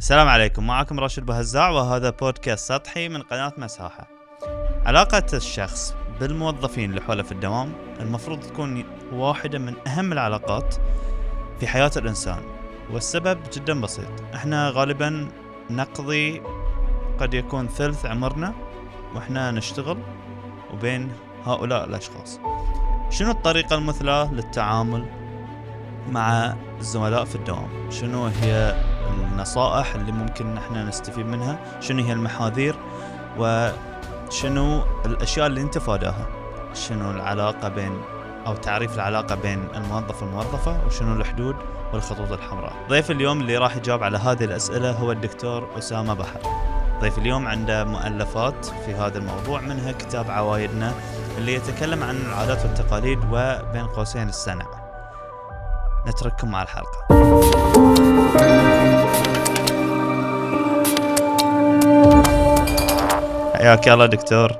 السلام عليكم. معكم راشد بهزاع وهذا بودكاست سطحي من قناة مساحة. علاقة الشخص بالموظفين اللي حوله في الدوام المفروض تكون واحدة من أهم العلاقات في حياة الإنسان والسبب جدا بسيط. إحنا غالبا نقضي قد يكون ثلث عمرنا وإحنا نشتغل وبين هؤلاء الأشخاص. شنو الطريقة المثلى للتعامل مع الزملاء في الدوام؟ شنو هي النصائح اللي ممكن إحنا نستفيد منها شنو هي المحاذير وشنو الأشياء اللي نتفاداها شنو العلاقة بين أو تعريف العلاقة بين الموظف والموظفة وشنو الحدود والخطوط الحمراء؟ ضيف اليوم اللي راح يجاوب على هذه الأسئلة هو الدكتور أسامة بحر. ضيف اليوم عنده مؤلفات في هذا الموضوع منها كتاب عوايدنا اللي يتكلم عن العادات والتقاليد وبين قوسين السنع نترككم مع الحلقة. حياك الله دكتور.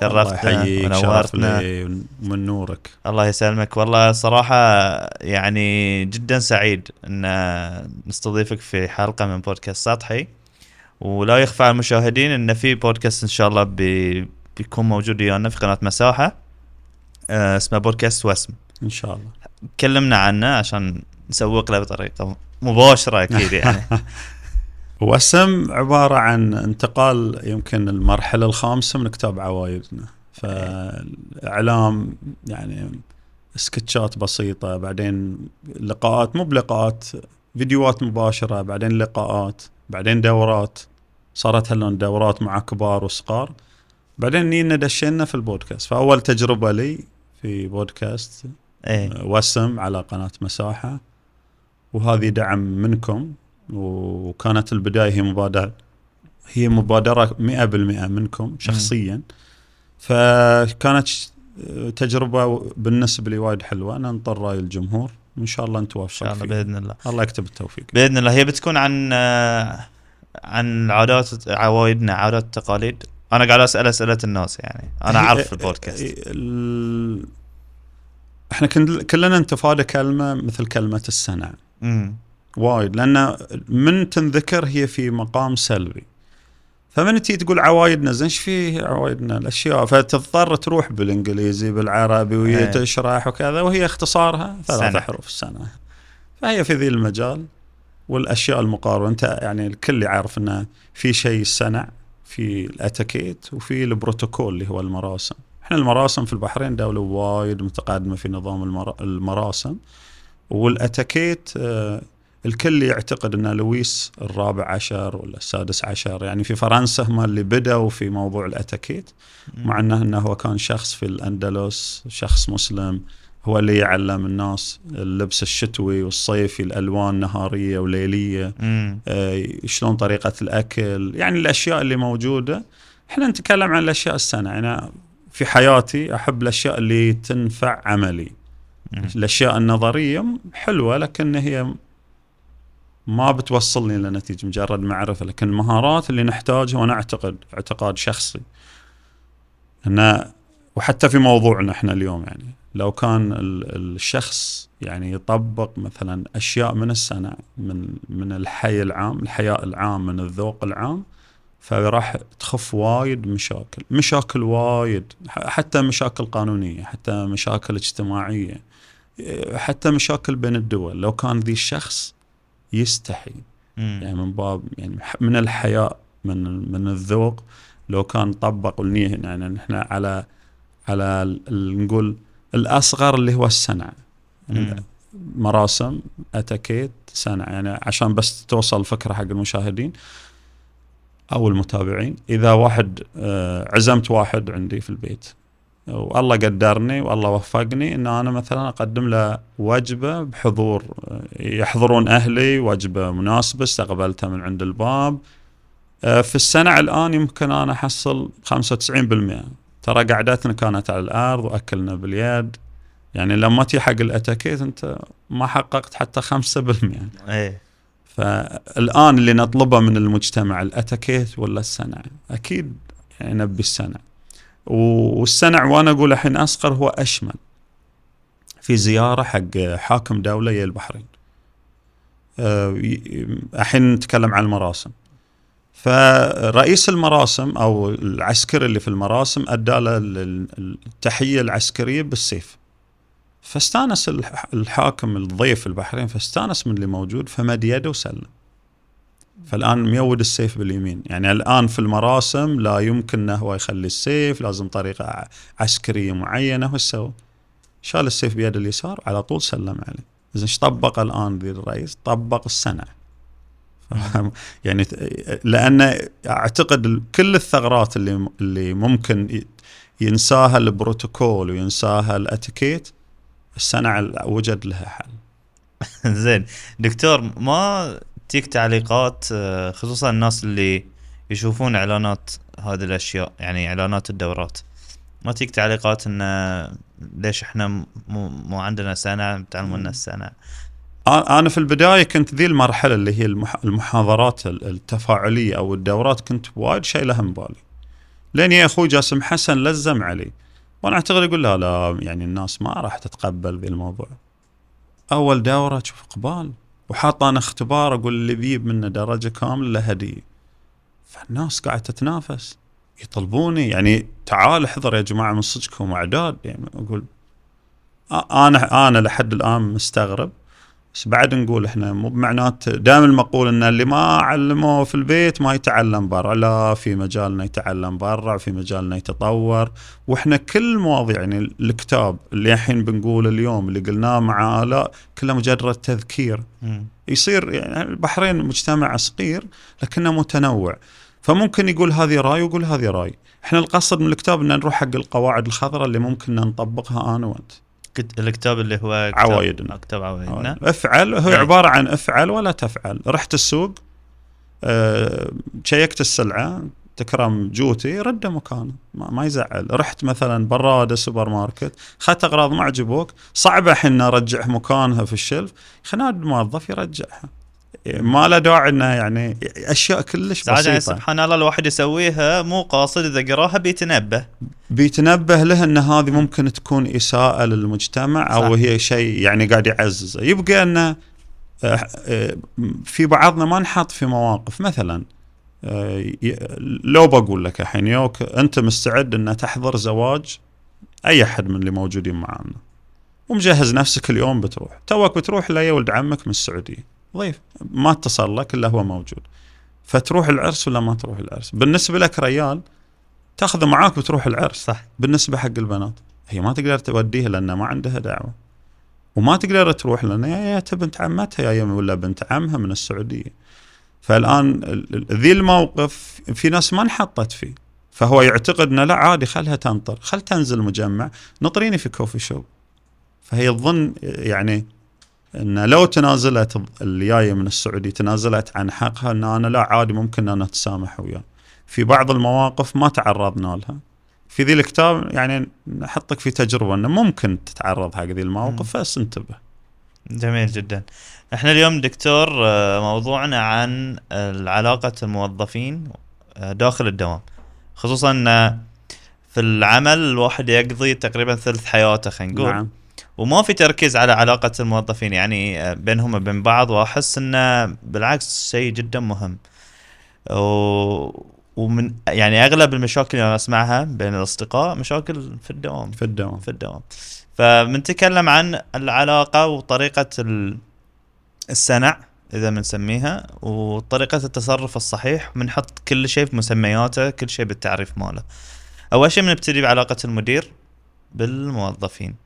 شرفتنا ونورتنا من نورك. الله يسلمك. والله صراحة يعني جدا سعيد إن نستضيفك في حلقة من بودكاست سطحي. ولا يخفى على المشاهدين إن في بودكاست إن شاء الله بي بيكون موجود ويانا في قناة مساحة آه، اسمه بودكاست وسم إن شاء الله. كلمنا عنه عشان نسوق له بطريقة مباشرة أكيد يعني. وسم عبارة عن انتقال يمكن المرحلة الخامسة من كتاب عوايدنا. فإعلام يعني سكتشات بسيطة بعدين لقاءات مو بلقاءات فيديوهات مباشرة بعدين لقاءات بعدين دورات. صارت هلون دورات مع كبار وصغار. بعدين نينا دشينا في البودكاست. فأول تجربة لي في بودكاست إيه. وسم على قناة مساحة. وهذه دعم منكم. وكانت البداية هي مبادره هي مبادرة 100% منكم شخصيا. فكانت تجربة بالنسبة لي وايد حلوة. أنا أنطر رأي الجمهور. وإن شاء الله نتوفق إن شاء الله بإذن الله. الله يكتب التوفيق. بإذن الله. هي بتكون عن عن عادات عوايدنا عادات التقاليد أنا قاعد أسأل أسئلة الناس يعني. أنا أعرف البودكاست. ال... إحنا كلنا نتفادى كلمة مثل كلمة السنة. امم وايد لأن من تنذكر هي في مقام سلبي. فمن تيجي تقول عوايدنا زين إيش في عوايدنا؟ الأشياء. فتضطر تروح بالإنجليزي بالعربي وهي إيه. تشرح وكذا وهي اختصارها ثلاث. احرف السنة فهي في ذي المجال والأشياء المقاربه أنت يعني الكل يعرف إنه في شيء السنع في الاتيكيت وفي البروتوكول اللي هو المراسم. إحنا المراسم في البحرين دولة وايد متقدمة في نظام المر- المراسم. والاتيكيت آه، الكل يعتقد أن لويس الرابع عشر ولا السادس عشر يعني في فرنسا هم اللي بدأوا في موضوع الاتيكيت مع انه إنه هو كان شخص في الأندلس شخص مسلم هو اللي يعلم الناس اللبس الشتوي والصيفي الألوان نهارية وليلية آه، شلون طريقة الأكل يعني الأشياء اللي موجودة. إحنا نتكلم عن الأشياء السنة أنا في حياتي أحب الأشياء اللي تنفع عملي. الأشياء النظرية حلوة لكن هي ما بتوصلني لنتيجه مجرد معرفة لكن المهارات اللي نحتاجها وأنا أعتقد اعتقاد شخصي. ان وحتى في موضوعنا إحنا اليوم يعني لو كان ال- الشخص يعني يطبق مثلا أشياء من السنة من من الحي العام الحياء العام من الذوق العام فراح تخف وايد مشاكل. مشاكل وايد حتى مشاكل قانونية حتى مشاكل اجتماعية حتى مشاكل بين الدول. لو كان ذي الشخص يستحي. يعني من باب يعني من الحياء من من الذوق. لو كان طبق النية يعني نحن على على نقول الأصغر اللي هو السنع مم. مراسم اتيكيت سنع يعني عشان بس توصل الفكرة حق المشاهدين أو المتابعين إذا واحد آه، عزمت واحد عندي في البيت والله قدرني والله وفقني إن أنا مثلا أقدم له وجبة بحضور يحضرون أهلي وجبة مناسبة استقبلتها من عند الباب. آه، في السنة الآن يمكن أنا أحصل 95% ترى قعدتنا كانت على الأرض وأكلنا باليد. يعني لما تي حق الأتاكيت أنت ما حققت حتى 5% إيه. فالآن اللي نطلبه من المجتمع الأتاكيت ولا السنع أكيد يعني نبي السنع والسنع وأنا أقول الحين أصغر هو أشمل. في زيارة حق حاكم دولة يا البحرين. آه، الحين نتكلم عن المراسم. فرئيس المراسم أو العسكري اللي في المراسم أدى له ال- ال- التحية العسكرية بالسيف. فاستانس الح- الحاكم الضيف البحرين فاستانس من اللي موجود فمد يده وسلم. فالآن ميود السيف باليمين يعني الآن في المراسم لا يمكن إنه هو يخلي السيف لازم طريقة عسكرية معينة وش سوى؟ شال السيف بيد اليسار على طول سلم عليه اذا إيش طبق الآن ذي الرئيس؟ طبق السنع؟ يعني لأن أعتقد كل الثغرات اللي اللي ممكن ينساها البروتوكول وينساها الأتيكيت السنع ال- وجد لها حل زين دكتور ما تجيك تعليقات آه، خصوصا الناس اللي يشوفون إعلانات هذه الأشياء يعني إعلانات الدورات. ما تجيك تعليقات إن ليش إحنا مو, مو عندنا سنة تعلمونا السنة. أنا في البداية كنت ذي المرحلة اللي هي المح- المحاضرات ال- التفاعلية أو الدورات كنت وايد شايلها من بالي لين يا أخوي جاسم حسن لزم علي. وأنا أعتقد يقول لا لا يعني الناس ما راح تتقبل ذي الموضوع. أول دورة تشوف إقبال. وحاط أنا اختبار أقول اللي بيجيب منه درجة كاملة له هدية. فالناس قاعدة تتنافس يطلبوني يعني تعال احضر يا جماعة من صدقكم اعداد يعني أقول أنا أنا لحد الآن مستغرب. بس بعد نقول إحنا مو بمعنات دائما المقول إن اللي ما علموه في البيت ما يتعلم برا لا في مجالنا يتعلم برا في مجالنا يتطور. وإحنا كل المواضيع يعني الكتاب اللي الحين بنقول اليوم اللي قلناه مع آلاء كله مجرد تذكير. مم. يصير يعني البحرين مجتمع صغير لكنه متنوع. فممكن يقول هذه راي ويقول هذه راي. إحنا القصد من الكتاب إن نروح حق القواعد الخضراء اللي ممكن نطبقها أنا وأنت. الكتاب اللي هو كتاب عوايدنا. كتاب عوايدنا. افعل هو إيه. عبارة عن افعل ولا تفعل. رحت السوق أه شيكت السلعة تكرم جوتي رده مكانه ما, ما يزعل. رحت مثلا برادة سوبر ماركت اخذت أغراض ما عجبوك صعبة الحين ارجعها مكانها في الشلف خلينا الموظف يرجعها. ما له داعي إنه يعني أشياء كلش ساعات يعني بسيطة. سبحان الله الواحد يسويها مو قاصد إذا قرأها بيتنبه. بيتنبه له إن هذه ممكن تكون إساءة للمجتمع أو صح. هي شيء يعني قاعد يعززه. يبقى إنه آه، آه، في بعضنا ما نحط في مواقف. مثلا آه، لو بقول لك الحين يوك أنت مستعد إن تحضر زواج أي أحد من اللي موجودين معانا ومجهز نفسك اليوم بتروح. توك بتروح لا ولد عمك من السعودية. ضيف. ما اتصل لك إلا هو موجود. فتروح العرس ولا ما تروح العرس؟ بالنسبة لك ريال تاخذه معاك بتروح العرس. صح. بالنسبة حق البنات هي ما تقدر توديها لأن ما عندها دعوة. وما تقدر تروح لأن يا يا بنت عمتها يا ولا بنت عمها من السعودية. فالآن ال- ال- ذي الموقف في ناس ما انحطت فيه. فهو يعتقد إنه لا عادي خلها تنطر. خل تنزل مجمع. نطريني في كوفي شوب. فهي تظن يعني إن لو تنازلت اللي جاية من السعوديه تنازلت عن حقها إن أنا لا عادي ممكن أن أتسامح وياه. في بعض المواقف ما تعرضنا لها. في ذي الكتاب يعني نحطك في تجربة إنه ممكن تتعرض حق ذي المواقف بس انتبه جميل جدا. إحنا اليوم دكتور آه، موضوعنا عن علاقة الموظفين آه، داخل الدوام. خصوصا آه، في العمل الواحد يقضي تقريبا ثلث حياته خلينا نقول. نعم. وما في تركيز على علاقة الموظفين يعني آه، بينهم وبين بعض وأحس إنه بالعكس شيء جدا مهم. و... ومن يعني أغلب المشاكل اللي أنا أسمعها بين الأصدقاء مشاكل في الدوام. في الدوام. في الدوام. فبنتكلم عن العلاقة وطريقة ال- السنع إذا بنسميها وطريقة التصرف الصحيح بنحط كل شيء في مسمياته كل شيء بالتعريف ماله. أول شيء بنبتدي بعلاقة المدير بالموظفين.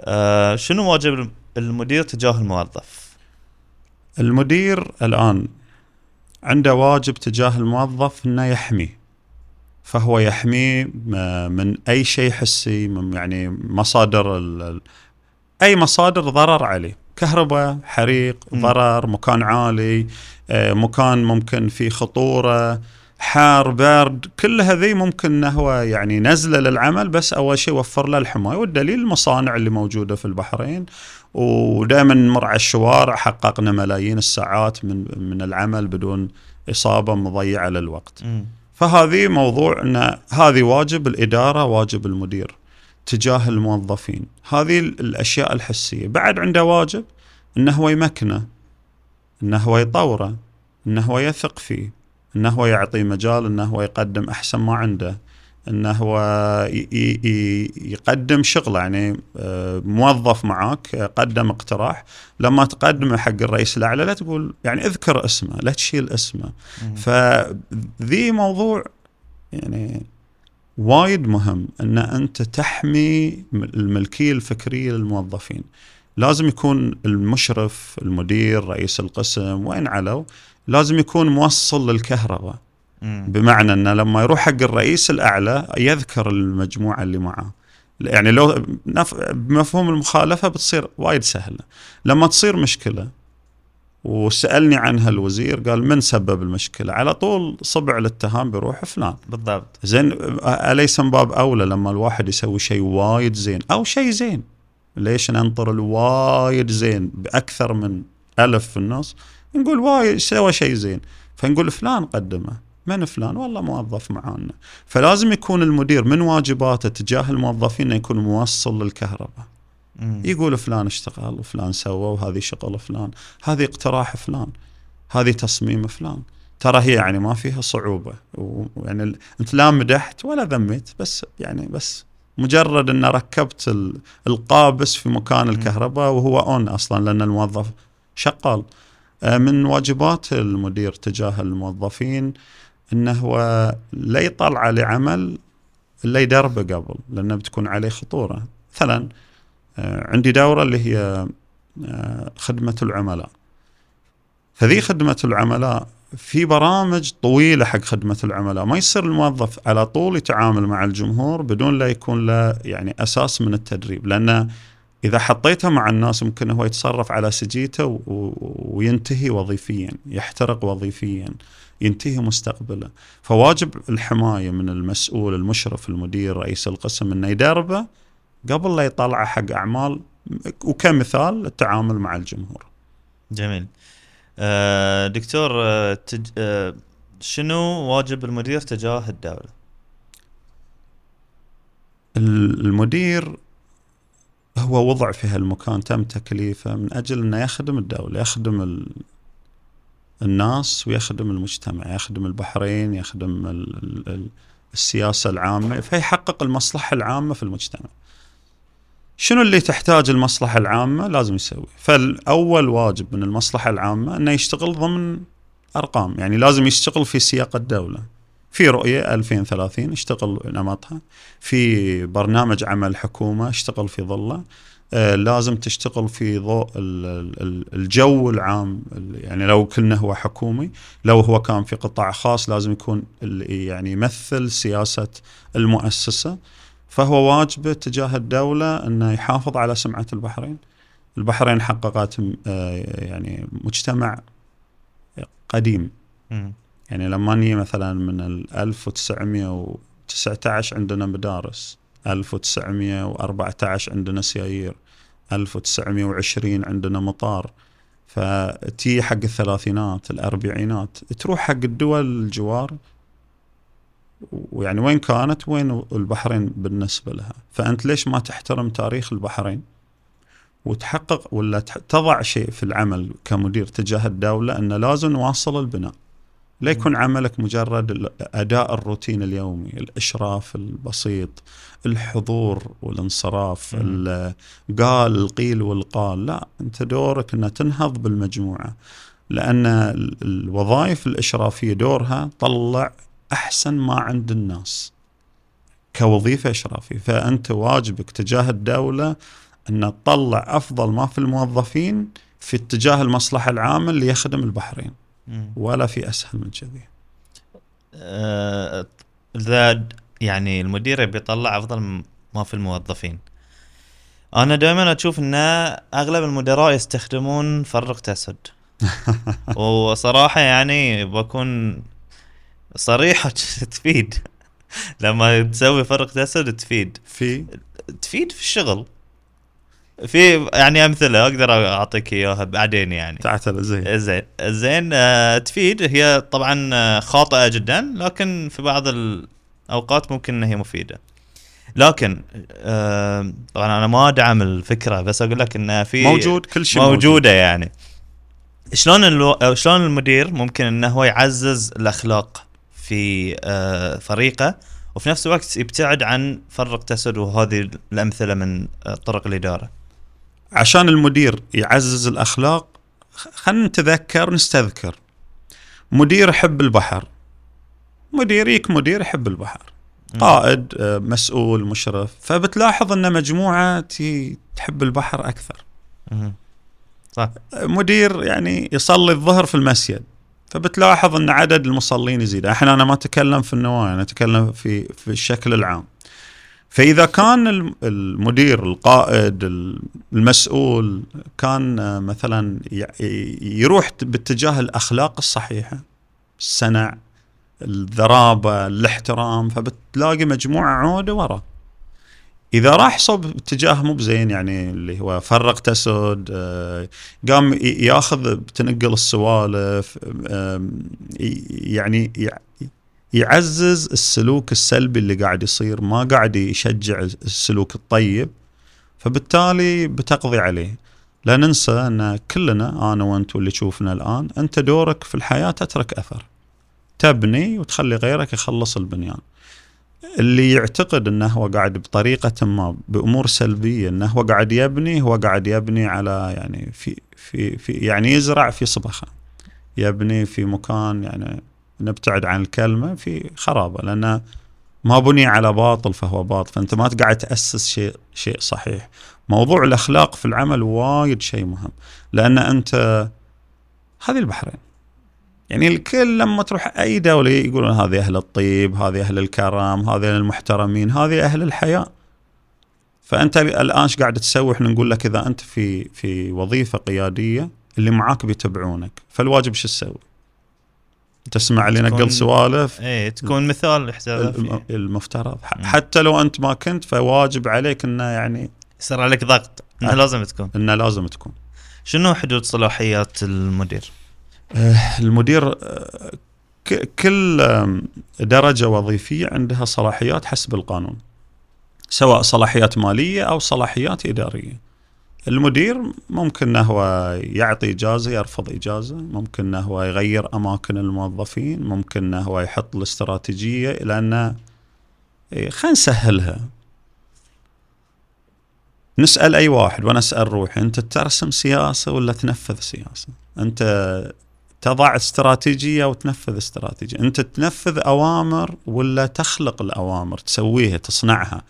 آه شنو واجب المدير تجاه الموظف المدير الآن عنده واجب تجاه الموظف إنه يحميه فهو يحميه م- من أي شيء حسي من يعني مصادر أي مصادر ضرر عليه كهرباء حريق. ضرر مكان عالي آه، مكان ممكن فيه خطورة حار برد كل هذه ممكن إنه هو يعني نزله للعمل بس أول شيء وفر له الحماية والدليل المصانع اللي موجودة في البحرين ودائما نمر على الشوارع حققنا ملايين الساعات من من العمل بدون إصابة مضيعة للوقت. مم. فهذه موضوع إن هذه واجب الإدارة واجب المدير تجاه الموظفين هذه ال- الأشياء الحسية بعد عنده واجب إنه هو يمكنه إنه هو يطوره إنه هو يثق فيه إنه هو يعطيه مجال إنه هو يقدم أحسن ما عنده إنه هو يقدم شغله. يعني آه، موظف معاك آه، قدم اقتراح. لما تقدمه حق الرئيس الأعلى لا تقول يعني اذكر اسمه لا تشيل اسمه. فذي موضوع يعني وايد مهم إن أنت تحمي الملكية الفكرية للموظفين. لازم يكون المشرف المدير رئيس القسم وين علو لازم يكون موصل للكهرباء. بمعنى إنه لما يروح حق الرئيس الأعلى يذكر المجموعة اللي معه يعني لو نف- بمفهوم المخالفة بتصير وايد سهلة. لما تصير مشكلة وسألني عنها الوزير قال من سبب المشكلة؟ على طول صبع الاتهام بيروح فلان. بالضبط. زين أليس من باب أولى لما الواحد يسوي شيء وايد زين؟ أو شيء زين. ليش ننطر الوايد زين؟ بأكثر من ألف في النص. نقول وايد سوى شيء زين. فنقول فلان قدمه من فلان؟ والله موظف معانا. فلازم يكون المدير من واجباته تجاه الموظفين إنه يكون موصل للكهرباء. مم. يقول فلان اشتغل وفلان سوى وهذه شغل فلان. هذه اقتراح فلان. هذه تصميم فلان. ترى هي يعني ما فيها صعوبة. ويعني أنت لا مدحت ولا ذميت بس يعني بس مجرد أن ركبت ال- القابس في مكان الكهرباء وهو اون أصلا لأن الموظف شغال. من واجبات المدير تجاه الموظفين إنه هو لا يطلع لعمل إلا يدربه قبل لأنه بتكون عليه خطورة. مثلا آه، عندي دورة اللي هي آه، خدمة العملاء. فذي خدمة العملاء في برامج طويلة حق خدمة العملاء. ما يصير الموظف على طول يتعامل مع الجمهور بدون لا يكون له يعني أساس من التدريب لأنه إذا حطيته مع الناس ممكن هو يتصرف على سجيته وينتهي وظيفيا يحترق وظيفيا ينتهي مستقبله. فواجب الحماية من المسؤول المشرف المدير رئيس القسم إنه يدربه قبل لا يطلعه حق أعمال. وكمثال التعامل مع الجمهور. جميل. آه دكتور آه تج... آه شنو واجب المدير تجاه الدولة؟ المدير هو وضع في هالمكان تم تكليفه من أجل إنه يخدم الدولة يخدم ال... الناس ويخدم المجتمع يخدم البحرين يخدم ال... ال... ال- السياسة العامة فيحقق المصلحة العامة في المجتمع. شنو اللي تحتاج المصلحة العامة؟ لازم يسوي. فالأول واجب من المصلحة العامة إنه يشتغل ضمن أرقام يعني لازم يشتغل في سياق الدولة. في رؤية 2030 اشتغل نمطها في برنامج عمل حكومة اشتغل في ظله آه، لازم تشتغل في ضوء ال- ال- الجو العام ال- يعني لو كنا هو حكومي لو هو كان في قطاع خاص لازم يكون يعني يمثل سياسة المؤسسة. فهو واجبه تجاه الدولة إنه يحافظ على سمعة البحرين. البحرين حققت آه، يعني مجتمع قديم. يعني لما نجي مثلا من ال 1919 عندنا مدارس 1914 عندنا سيايير 1920 عندنا مطار. فتي حق الثلاثينات الأربعينات تروح حق الدول الجوار ويعني وين كانت وين البحرين بالنسبة لها. فأنت ليش ما تحترم تاريخ البحرين؟ وتحقق ولا تضع شيء في العمل كمدير تجاه الدولة أنه لازم نواصل البناء. لا يكون عملك مجرد الاداء الروتين اليومي الإشراف البسيط الحضور والانصراف قال القيل والقال. لا أنت دورك ان تنهض بالمجموعة لأن ال- الوظائف الإشرافية دورها طلع أحسن ما عند الناس كوظيفة إشرافية. فأنت واجبك تجاه الدولة أن تطلع أفضل ما في الموظفين في اتجاه المصلحة العامة اللي يخدم البحرين. ولا في أسهل من كذي. آه، اذا يعني المدير يبي يطلع أفضل ما في الموظفين. أنا دائما أشوف إن أغلب المدراء يستخدمون فرق أسد. وصراحة يعني بكون صريح تفيد. لما تسوي فرق أسد تفيد. في؟ تفيد في الشغل. في يعني أمثلة أقدر أعطيك إياها بعدين يعني. تعتل زين. زين زين آه، تفيد. هي طبعا آه، خاطئة جدا لكن في بعض الأوقات ممكن إنها هي مفيدة. لكن آه، طبعا أنا ما أدعم الفكرة بس أقول لك ان في موجود كل شيء موجودة يعني. شلون ألو... شلون المدير ممكن إنه هو يعزز الأخلاق في آه، فريقه وفي نفس الوقت يبتعد عن فرق تسد وهذه الأمثلة من طرق الإدارة. عشان المدير يعزز الأخلاق خلينا نتذكر نستذكر. مدير يحب البحر. مدير يك مدير يحب البحر. قائد آه، مسؤول مشرف. فبتلاحظ إن مجموعة تحب البحر أكثر. صح. مدير يعني يصلي الظهر في المسجد. فبتلاحظ إن عدد المصلين يزيد. إحنا أنا ما أتكلم في النوايا أنا أتكلم في في الشكل العام. فإذا كان الم- المدير القائد ال- المسؤول كان آه، مثلا يروح باتجاه الأخلاق الصحيحة السنع الذرابة الاحترام فبتلاقي مجموعة عودة ورا. إذا راح صوب اتجاه مو بزين يعني اللي هو فرق تسد آه، قام ياخذ بتنقل السوالف يعني يعزز السلوك السلبي اللي قاعد يصير ما قاعد يشجع السلوك الطيب فبالتالي بتقضي عليه. لا ننسى أن كلنا أنا وأنت واللي تشوفنا الآن أنت دورك في الحياة تترك أثر. تبني وتخلي غيرك يخلص البنيان. اللي يعتقد أنه هو قاعد بطريقة ما بأمور سلبية أنه هو قاعد يبني هو قاعد يبني على يعني في في في يعني يزرع في صبخه يبني في مكان يعني نبتعد عن الكلمة في خرابة لأنه ما بني على باطل فهو باطل فأنت ما قاعد تأسس شيء شيء صحيح. موضوع الأخلاق في العمل وايد شيء مهم لأن أنت هذه البحرين. يعني الكل لما تروح أي دولة يقولون هذه أهل الطيب هذه أهل الكرم هذه المحترمين هذه أهل الحياء فأنت الآن إيش قاعد تسوي؟ إحنا نقول لك إذا أنت في في وظيفة قيادية اللي معاك بيتبعونك. فالواجب شو تسوي؟ تسمع اللي تكون- نقل سوالف إيه تكون مثال فيه. المفترض. حتى لو أنت ما كنت فواجب عليك إنه يعني يصير عليك ضغط إنه أه. لازم تكون إنه لازم تكون شنو حدود صلاحيات المدير؟ المدير آه، ك- كل درجة وظيفية عندها صلاحيات حسب القانون سواء صلاحيات مالية أو صلاحيات إدارية المدير ممكن أنه هو يعطي إجازة يرفض إجازة ممكن أنه هو يغير أماكن الموظفين ممكن أنه هو يحط الاستراتيجية لأن إيه، خلينا نسهلها. نسأل أي واحد وأنا أسأل روحي أنت ترسم سياسة ولا تنفذ سياسة؟ أنت تضع استراتيجية وتنفذ استراتيجية. أنت تنفذ أوامر ولا تخلق الأوامر تسويها تصنعها؟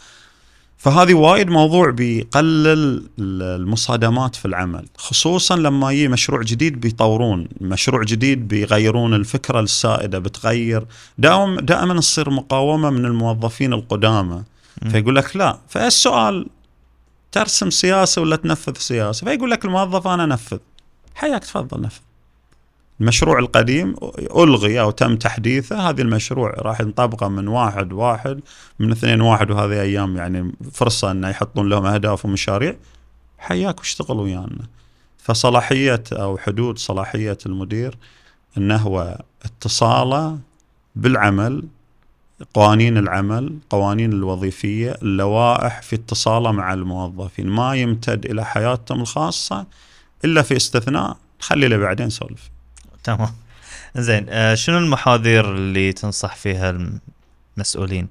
فهذه وايد موضوع بيقلل المصادمات في العمل خصوصا لما يجي مشروع جديد بيطورون مشروع جديد بيغيرون الفكرة السائدة بتغير. دائما دائما تصير مقاومة من الموظفين القدامى. فيقول لك لا فالسؤال ترسم سياسة ولا تنفذ سياسة؟ فيقول لك الموظف أنا أنفذ. حياك تفضل نفذ. المشروع القديم ألغي أو تم تحديثه هذا المشروع راح نطبقه من واحد واحد من اثنين واحد وهذه أيام يعني فرصة أن يحطون لهم أهداف ومشاريع حياك واشتغل ويانا. فصلاحية أو حدود صلاحية المدير أنه هو اتصاله بالعمل قوانين العمل قوانين الوظيفية اللوائح في اتصاله مع الموظفين. ما يمتد إلى حياتهم الخاصة إلا في استثناء خلي له بعدين سولف تمام. زين آه شنو المحاذير اللي تنصح فيها المسؤولين؟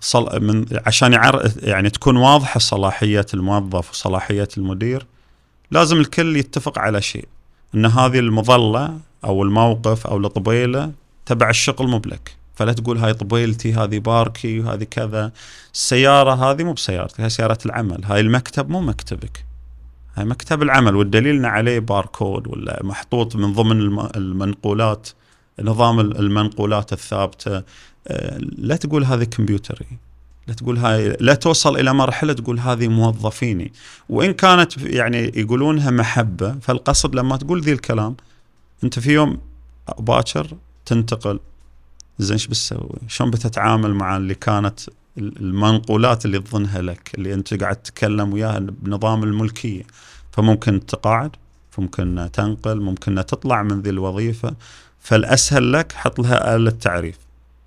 صل... من عشان يعر... يعني تكون واضحة صلاحية الموظف وصلاحية المدير لازم الكل يتفق على شيء إن هذه المظلة أو الموقف أو الطبيلة تبع الشغل مو بلك. فلا تقول هاي طبيلتي هذه باركي وهذه كذا. السيارة هذه مو بسيارتك هاي سيارة العمل هاي المكتب مو مكتبك. مكتب العمل والدليل إن عليه باركود ولا محطوط من ضمن الم- المنقولات نظام المنقولات الثابتة آه، لا تقول هذه كمبيوتري لا تقول هاي لا توصل إلى مرحلة تقول هذه موظفيني وإن كانت يعني يقولونها محبة فالقصد لما تقول ذي الكلام أنت في يوم باكر تنتقل زين إيش بتسوي؟ شلون بتتعامل مع اللي كانت المنقولات اللي تظنها لك اللي أنت قاعد تتكلم وياها بنظام الملكية. فممكن تقاعد ممكن تنقل ممكن تطلع من ذي الوظيفة. فالأسهل لك حط لها آلة تعريف.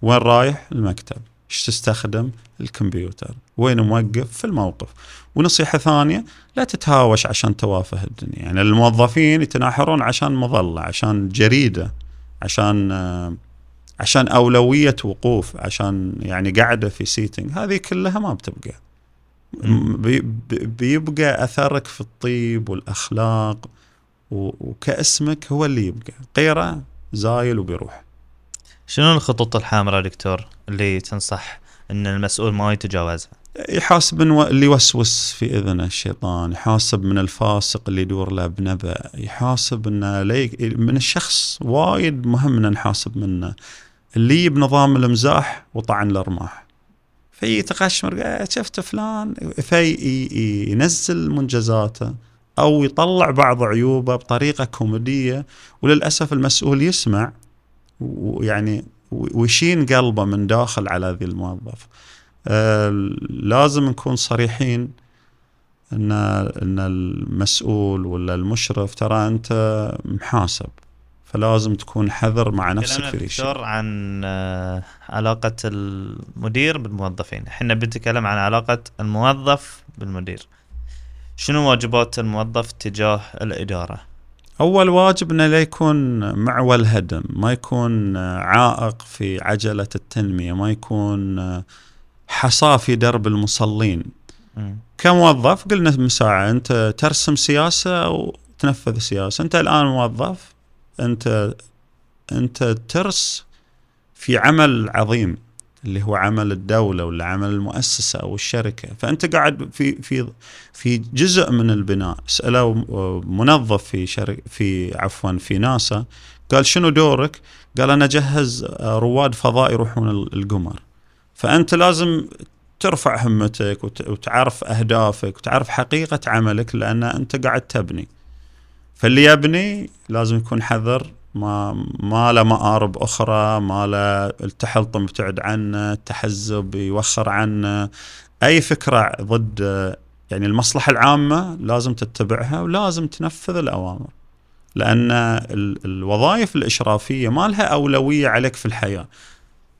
وين رايح؟ المكتب. إيش تستخدم؟ الكمبيوتر. وين موقف؟ في الموقف. ونصيحة ثانية لا تتهاوش عشان توافه الدنيا. يعني الموظفين يتناحرون عشان مظلة عشان جريدة عشان آه، عشان أولوية وقوف عشان يعني قاعدة في seating هذه كلها ما بتبقى. بي- بي- بيبقى أثرك في الطيب والأخلاق و- وكاسمك هو اللي يبقى. غيره زايل وبيروح. شنو الخطوط الحمراء دكتور اللي تنصح إن المسؤول ما يتجاوزها؟ يحاسب من و- اللي يوسوس في إذنه الشيطان يحاسب من الفاسق اللي يدور له بنبأ يحاسب إنه لي من الشخص وايد مهم إن نحاسب منه. اللي بنظام المزاح وطعن الأرماح. في يتقشمر "آه، شفت فلان؟ في ي- ينزل منجزاته أو يطلع بعض عيوبه بطريقة كوميدية وللأسف المسؤول يسمع ويعني ويشين قلبه من داخل على ذي الموظف. آه، لازم نكون صريحين ان إن المسؤول ولا المشرف ترى أنت محاسب. فلازم تكون حذر مع نفسك في دكتور عن آه، علاقة المدير بالموظفين. إحنا بنتكلم عن علاقة الموظف بالمدير. شنو واجبات الموظف تجاه الإدارة؟ أول واجب إنه لا يكون معول هدم ما يكون آه، عائق في عجلة التنمية ما يكون آه، حصاه في درب المصلين. مم. كموظف قلنا من ساعة أنت ترسم سياسة وتنفذ سياسة. أنت الآن موظف أنت أنت ترس في عمل عظيم اللي هو عمل الدولة ولا عمل المؤسسة أو الشركة فأنت قاعد في في في جزء من البناء سألوا منظف في شركة في عفوا في ناسا قال شنو دورك؟ قال أنا أجهز رواد فضاء يروحون القمر فأنت لازم ترفع همتك وت- وتعرف أهدافك وتعرف حقيقة عملك لأن أنت قاعد تبني. فاللي يبني لازم يكون حذر ما ما له مآرب أخرى، ما له التحلطم يبتعد عنه، التحزب يوخر عنه، أي فكرة ضد يعني المصلحة العامة لازم تتبعها ولازم تنفذ الأوامر. لأن ال- الوظائف الإشرافية ما لها أولوية عليك في الحياة.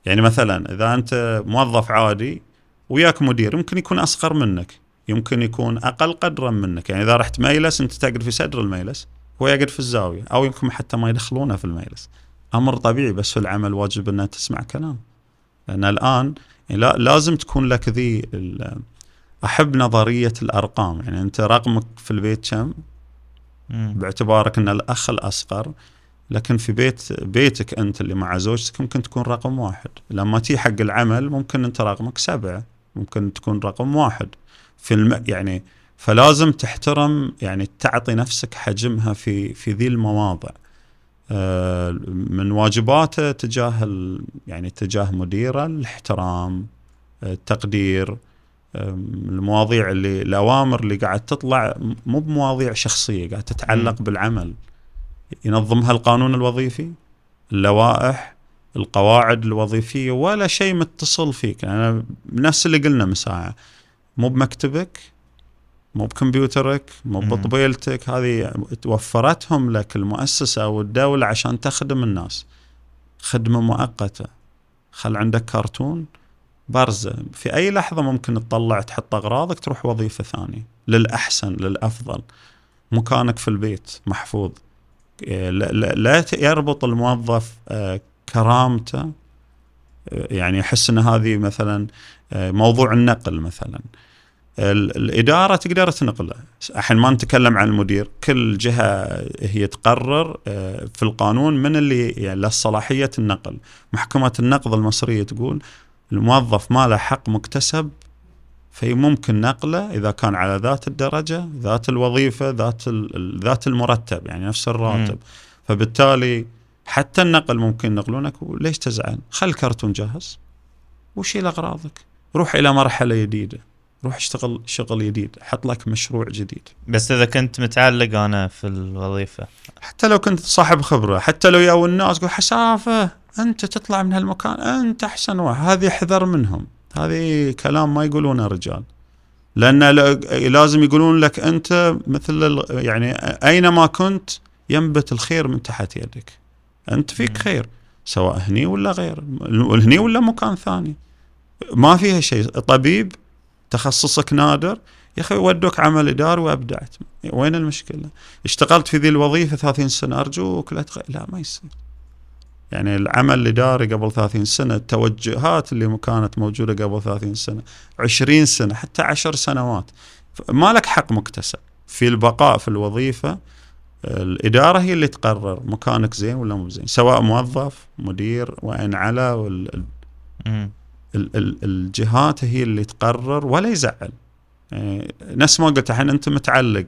يعني مثلا إذا أنت موظف عادي وياك مدير يمكن يكون أصغر منك يمكن يكون أقل قدرا منك. يعني إذا رحت ميلس أنت تقعد في صدر الميلس هو يقعد في الزاوية أو يمكن حتى ما يدخلونه في الميلس. أمر طبيعي بس في العمل واجب انها تسمع كلام. لأن الآن يعني لا لازم تكون لك ذي أحب نظرية الأرقام. يعني أنت رقمك في البيت كم. باعتبارك أن الأخ الأصغر. لكن في بيت بيتك أنت اللي مع زوجتك ممكن تكون رقم واحد. لما تي حق العمل ممكن أنت رقمك سبعة. ممكن تكون رقم واحد. في الم... يعني فلازم تحترم يعني تعطي نفسك حجمها في في ذي المواضع. آه، من واجباته تجاه ال... يعني تجاه مديره الاحترام آه، التقدير المواضيع اللي الأوامر اللي قاعد تطلع مو بمواضيع شخصية قاعد تتعلق. بالعمل. ينظمها القانون الوظيفي اللوائح القواعد الوظيفية ولا شيء متصل فيك. يعني نفس اللي قلنا من ساعة. مو بمكتبك مو بكمبيوترك مو. بطبيلتك هذه توفرتهم لك المؤسسة أو الدولة عشان تخدم الناس. خدمة مؤقتة. خل عندك كرتون برزة. في أي لحظة ممكن تطلع تحط أغراضك تروح وظيفة ثانية. للأحسن للأفضل. مكانك في البيت محفوظ. إيه، لا, يربط الموظف آه، كرامته يعني يحس إن هذه مثلا آه، موضوع النقل مثلا. ال- الإدارة تقدر تنقله. الحين ما نتكلم عن المدير كل جهة هي تقرر آه، في القانون من اللي يعني له صلاحية النقل. محكمة النقض المصرية تقول الموظف ما له حق مكتسب في ممكن نقله إذا كان على ذات الدرجة ذات الوظيفة ذات ذات المرتب يعني نفس الراتب. فبالتالي حتى النقل ممكن ينقلونك ليش تزعل؟ خل الكرتون جاهز وشيل أغراضك. روح إلى مرحلة جديدة. روح اشتغل شغل جديد. حط لك مشروع جديد. بس إذا كنت متعلق أنا في الوظيفة. حتى لو كنت صاحب خبرة حتى لو ياو الناس يقول حسافة أنت تطلع من هالمكان أنت أحسن واحد. هذه احذر منهم. هذه كلام ما يقولونه الرجال لأن لازم يقولون لك أنت مثل يعني أينما كنت ينبت الخير من تحت يدك. أنت. فيك خير سواء هني ولا غير. هني ولا مكان ثاني. ما فيها شيء. طبيب تخصصك نادر. يا أخي ودوك عمل اداري وأبدعت. وين المشكلة؟ اشتغلت في ذي الوظيفة 30 سنة ارجوك لا تغير لا ما يصير. يعني العمل الإداري قبل 30 سنة التوجهات اللي كانت موجودة قبل 30 سنة 20 سنة حتى 10 سنوات. ما لك حق مكتسب. في البقاء في الوظيفة الإدارة هي اللي تقرر مكانك زين ولا مو زين سواء موظف مدير وإن على وال الجهات هي اللي تقرر ولا يزعل. يعني نفس ما قلت الحين أنت متعلق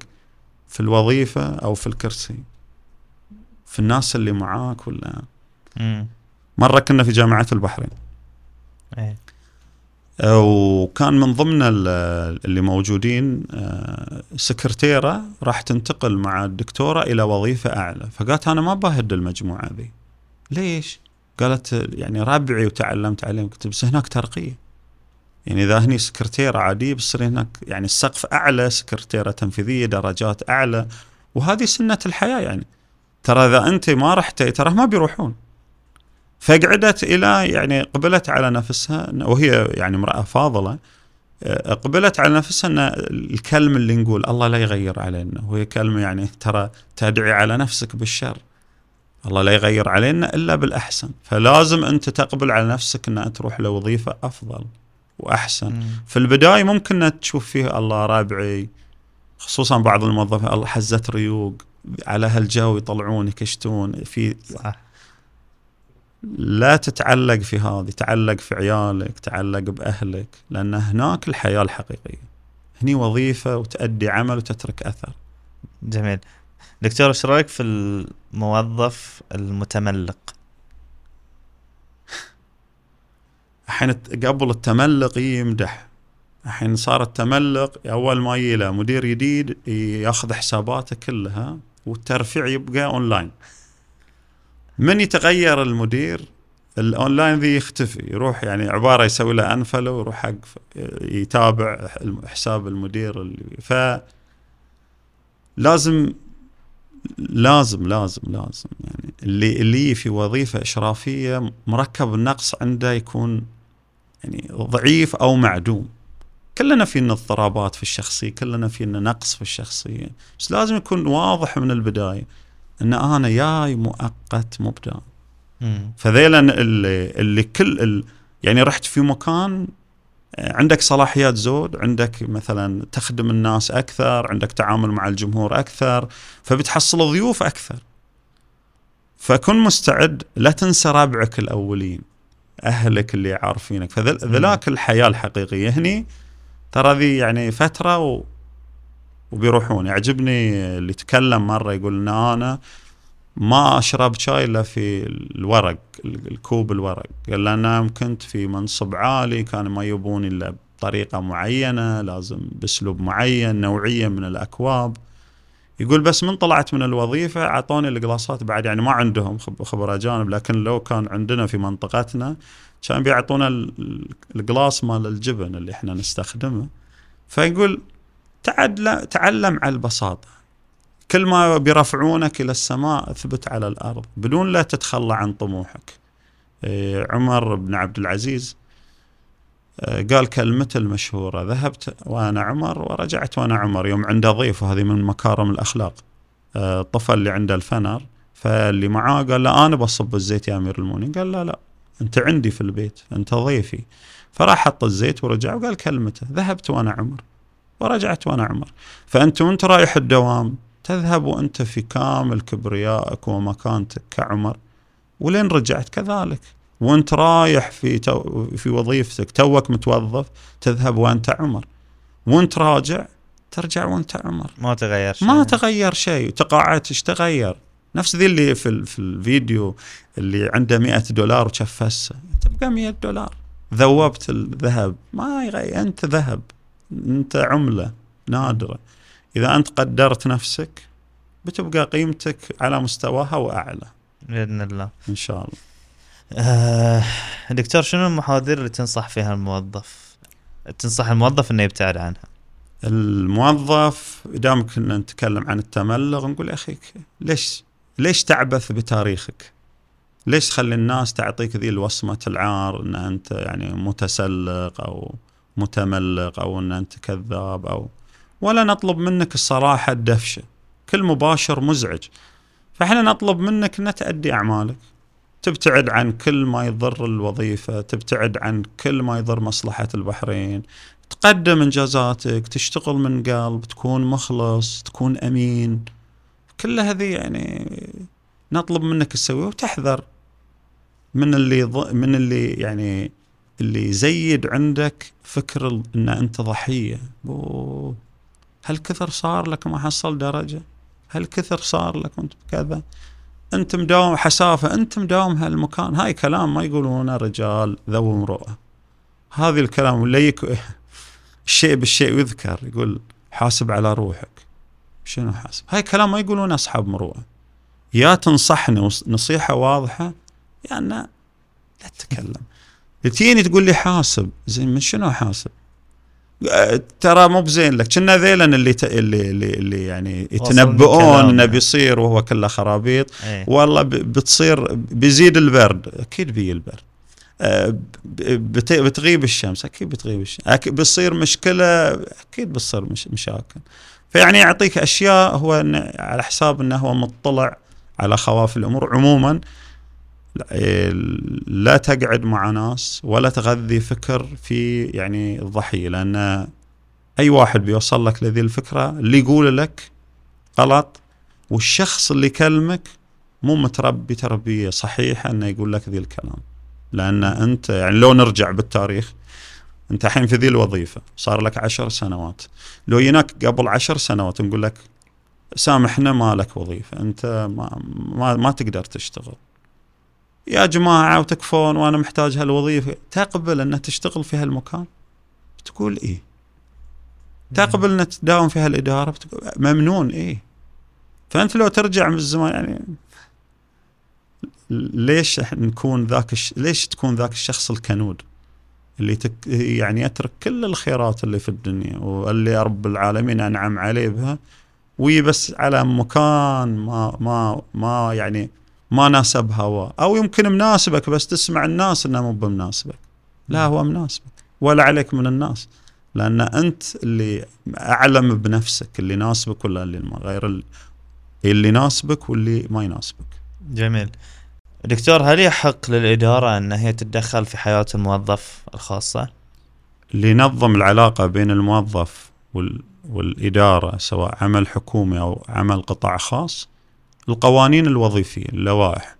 في الوظيفة أو في الكرسي. في الناس اللي معاك ولا؟ مرة كنا في جامعة البحرين. إيه. وكان من ضمن اللي موجودين آه، سكرتيرة راح تنتقل مع الدكتورة إلى وظيفة أعلى. فقالت أنا ما بهد المجموعة ذي. ليش؟ قالت يعني ربعي وتعلمت عليهم. قلت بس هناك ترقية. يعني إذا هني سكرتيرة عادية بتصير هناك يعني السقف أعلى سكرتيرة تنفيذية درجات أعلى. وهذه سنة الحياة يعني. ترى إذا أنت ما رحتي ترى ما بيروحون. فقعدت إلى يعني قبلت على نفسها وهي يعني امرأة فاضلة آه، قبلت على نفسها إن الكلمة اللي نقول الله لا يغير علينا وهي كلمة يعني ترى تدعي على نفسك بالشر. الله لا يغير علينا إلا بالأحسن. فلازم أنت تقبل على نفسك ان تروح لوظيفة أفضل وأحسن. مم. في البداية ممكن تشوف فيه الله رابعي خصوصا بعض الموظفين الله حزت ريوق على هالجو يطلعون يكشتون في صح. لا تتعلق في هذه تعلق في عيالك تعلق بأهلك لأن هناك الحياة الحقيقية. هني وظيفة وتأدي عمل وتترك أثر. جميل. دكتور إيش رأيك في الموظف المتملق؟ الحين قبل التملق يمدح. الحين صار التملق أول ما يجي له مدير جديد ياخذ حساباته كلها والترفيع يبقى أونلاين. من يتغير المدير؟ الأونلاين ذي يختفي يروح يعني عبارة يسوي له unfollow ويروح حق يتابع حساب المدير اللي ف لازم لازم لازم لازم يعني اللي اللي في وظيفة إشرافية مركب النقص عنده يكون يعني ضعيف أو معدوم. كلنا فينا اضطرابات في الشخصية كلنا فينا نقص في الشخصية بس لازم يكون واضح من البداية. إن أنا جاي مؤقت مبدأ. فذيلا اللي, اللي كل ال يعني رحت في مكان عندك صلاحيات زود عندك مثلا تخدم الناس أكثر عندك تعامل مع الجمهور أكثر فبتحصل ضيوف أكثر. فكن مستعد لا تنسى ربعك الأولين أهلك اللي عارفينك. فذلاك الحياة الحقيقية. هني ترى ذي يعني فترة و وبيروحون. يعجبني اللي تكلم مرة يقول إن أنا ما أشرب شاي إلا في الورق الكوب الورق. قال أنا كنت في منصب عالي كانوا ما يبون إلا بطريقة معينة لازم بأسلوب معين نوعية من الأكواب. يقول بس من طلعت من الوظيفة أعطوني القلاصات بعد يعني ما عندهم خبر اجانب لكن لو كان عندنا في منطقتنا كان بيعطونا القلاص مال الجبن اللي إحنا نستخدمه. فيقول تعلم على البساطة. كل ما بيرفعونك إلى السماء اثبت على الأرض. بدون لا تتخلى عن طموحك. إيه، عمر بن عبد العزيز إيه، قال كلمته المشهورة ذهبت وأنا عمر ورجعت وأنا عمر. يوم عنده ضيف وهذه من مكارم الأخلاق. إيه، الطفل اللي عنده الفنر. فاللي معاه قال له أنا بصب الزيت يا أمير المؤمنين. قال لا لا أنت عندي في البيت أنت ضيفي. فراح حط الزيت ورجع وقال كلمته ذهبت وأنا عمر. ورجعت وأنا عمر. فانت وأنت رايح الدوام تذهب وأنت في كامل كبريائك ومكانتك كعمر. ولين رجعت؟ كذلك. وأنت رايح في تو في وظيفتك توك متوظف تذهب وأنت عمر. وأنت راجع ترجع وأنت عمر. ما تغير شيء. ما تغير شيء. تقاعدت إيش تغير؟ نفس ذي اللي في, في الفيديو اللي عنده مئة دولار وشفسه. تبقى مئة دولار. ذوبت الذهب. ما يغير. أنت ذهب. انت عملة نادرة. إذا أنت قدرت نفسك بتبقى قيمتك على مستواها وأعلى. بإذن الله. إن شاء الله. آه دكتور شنو المحاذير اللي تنصح فيها الموظف؟ تنصح الموظف إنه يبتعد عنها؟ الموظف دام كنا نتكلم عن التملق نقول يا أخي ليش ليش تعبث بتاريخك؟ ليش تخلي الناس تعطيك ذي الوصمة العار إن أنت يعني متسلق أو متملق أو أن أنت كذاب أو ولا نطلب منك الصراحة الدفشة. كل مباشر مزعج. فإحنا نطلب منك أن تأدي أعمالك. تبتعد عن كل ما يضر الوظيفة تبتعد عن كل ما يضر مصلحة البحرين. تقدم إنجازاتك تشتغل من قلب تكون مخلص تكون أمين. كل هذه يعني نطلب منك تسويها وتحذر من اللي ض... من اللي يعني اللي يزيد عندك فكر إن أنت ضحية. أوه. هل كثر صار لك ما حصل درجة؟ هل كثر صار لك وانت كذا؟ انت مداوم حسافة انت مداوم هالمكان. هاي كلام ما يقولونه رجال ذو امرؤه هذه الكلام ولا. الشيء بالشيء يذكر يقول حاسب على روحك. شنو حاسب؟ هاي كلام ما يقولون أصحاب مروءة. يا تنصحني نصيحة واضحة يا يعني لا تتكلم تجيني تقول لي حاسب. زين من شنو حاسب؟ ترى مو بزين لك. كنا ذيلا اللي ت... اللي اللي, يعني يتنبؤون إنه بيصير وهو كله خرابيط. إيه. والله. بتصير بيزيد البرد. أكيد بيجي البرد. آه، بت... بتغيب الشمس. أكيد بتغيب الشمس. أكيد بتصير مشكلة. أكيد بتصير مش... مشاكل. فيعني يعطيك أشياء هو على حساب إنه هو مطلع على خواف الأمور عموما. لا تقعد مع ناس ولا تغذي فكر في يعني الضحية لأن أي واحد بيوصل لك لذي الفكرة اللي يقول لك غلط والشخص اللي يكلمك مو متربي تربية صحيحة إنه يقول لك ذي الكلام. لأن أنت يعني لو نرجع بالتاريخ أنت الحين في ذي الوظيفة صار لك عشر سنوات. لو يناك قبل عشر سنوات نقول لك سامحنا ما لك وظيفة أنت ما ما, ما تقدر تشتغل. يا جماعة وتكفون وأنا محتاج هالوظيفة. تقبل أنها تشتغل في هالمكان؟ تقول إيه. تقبل انك تداوم في هالإدارة؟ بتقول ممنون إيه. فأنت لو ترجع من الزمان يعني ليش نكون ذاك الش... ليش تكون ذاك الشخص الكنود؟ اللي تك... يعني يترك كل الخيرات اللي في الدنيا واللي رب العالمين أنعم عليه بها ويبس على مكان ما ما ما يعني ما ناسب هوا. أو يمكن مناسبك بس تسمع الناس إنه مو بمناسبك. لا هو مناسبك. ولا عليك من الناس. لأن أنت اللي أعلم بنفسك اللي يناسبك ولا اللي ما غير اللي, اللي يناسبك واللي ما يناسبك. جميل. دكتور هل يحق للإدارة أن هي تتدخل في حياة الموظف الخاصة؟ اللي ينظم العلاقة بين الموظف وال... والإدارة سواء عمل حكومي أو عمل قطاع خاص القوانين الوظيفية اللوائح.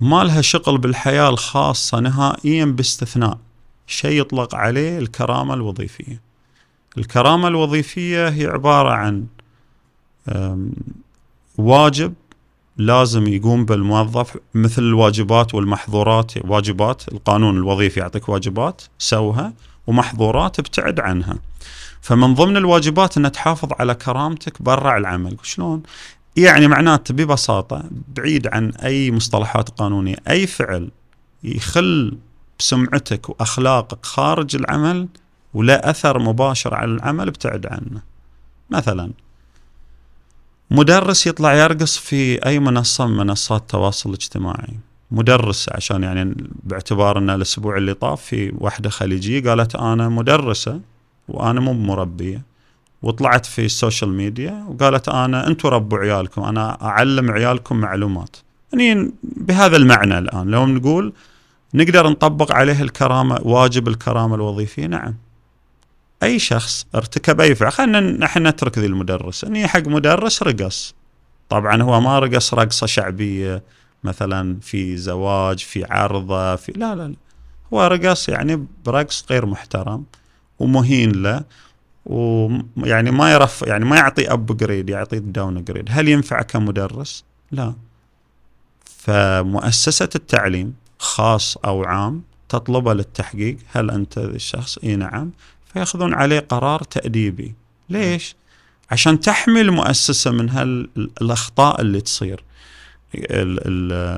ما لها شغل بالحياة الخاصة نهائيا باستثناء. شيء يطلق عليه الكرامة الوظيفية. الكرامة الوظيفية هي عبارة عن واجب لازم يقوم بالموظف مثل الواجبات والمحظورات واجبات القانون الوظيفي يعطيك واجبات سوها ومحظورات ابتعد عنها. فمن ضمن الواجبات أن تحافظ على كرامتك برا العمل. شلون؟ يعني معناته ببساطة بعيد عن أي مصطلحات قانونية أي فعل يخل بسمعتك وأخلاقك خارج العمل ولا أثر مباشر على العمل ابتعد عنه. مثلا مدرس يطلع يرقص في أي منصة من منصات التواصل الاجتماعي. مدرسه عشان يعني باعتبار أن الأسبوع اللي طاف في واحدة خليجية قالت أنا مدرسة وأنا مو مربية. وطلعت في السوشيال ميديا وقالت أنا أنتم ربوا عيالكم أنا أعلم عيالكم معلومات. يعني بهذا المعنى الآن لو نقول نقدر نطبق عليه الكرامة واجب الكرامة الوظيفية نعم. أي شخص ارتكب أي فعل خلينا إحنا نترك ذي المدرس. اني حق مدرس رقص. طبعا هو ما رقص رقصة شعبية مثلا في زواج في عرضة في لا لا, لا. هو رقص يعني برقص غير محترم ومهين له. ويعني ما يرف يعني ما يعطي upgrade يعطي downgrade هل ينفع كمدرس؟ لا. فمؤسسة التعليم خاص أو عام تطلبه للتحقيق هل أنت الشخص؟ إي نعم. فيأخذون عليه قرار تأديبي. ليش؟ عشان تحمي المؤسسه من هالاخطاء اللي تصير.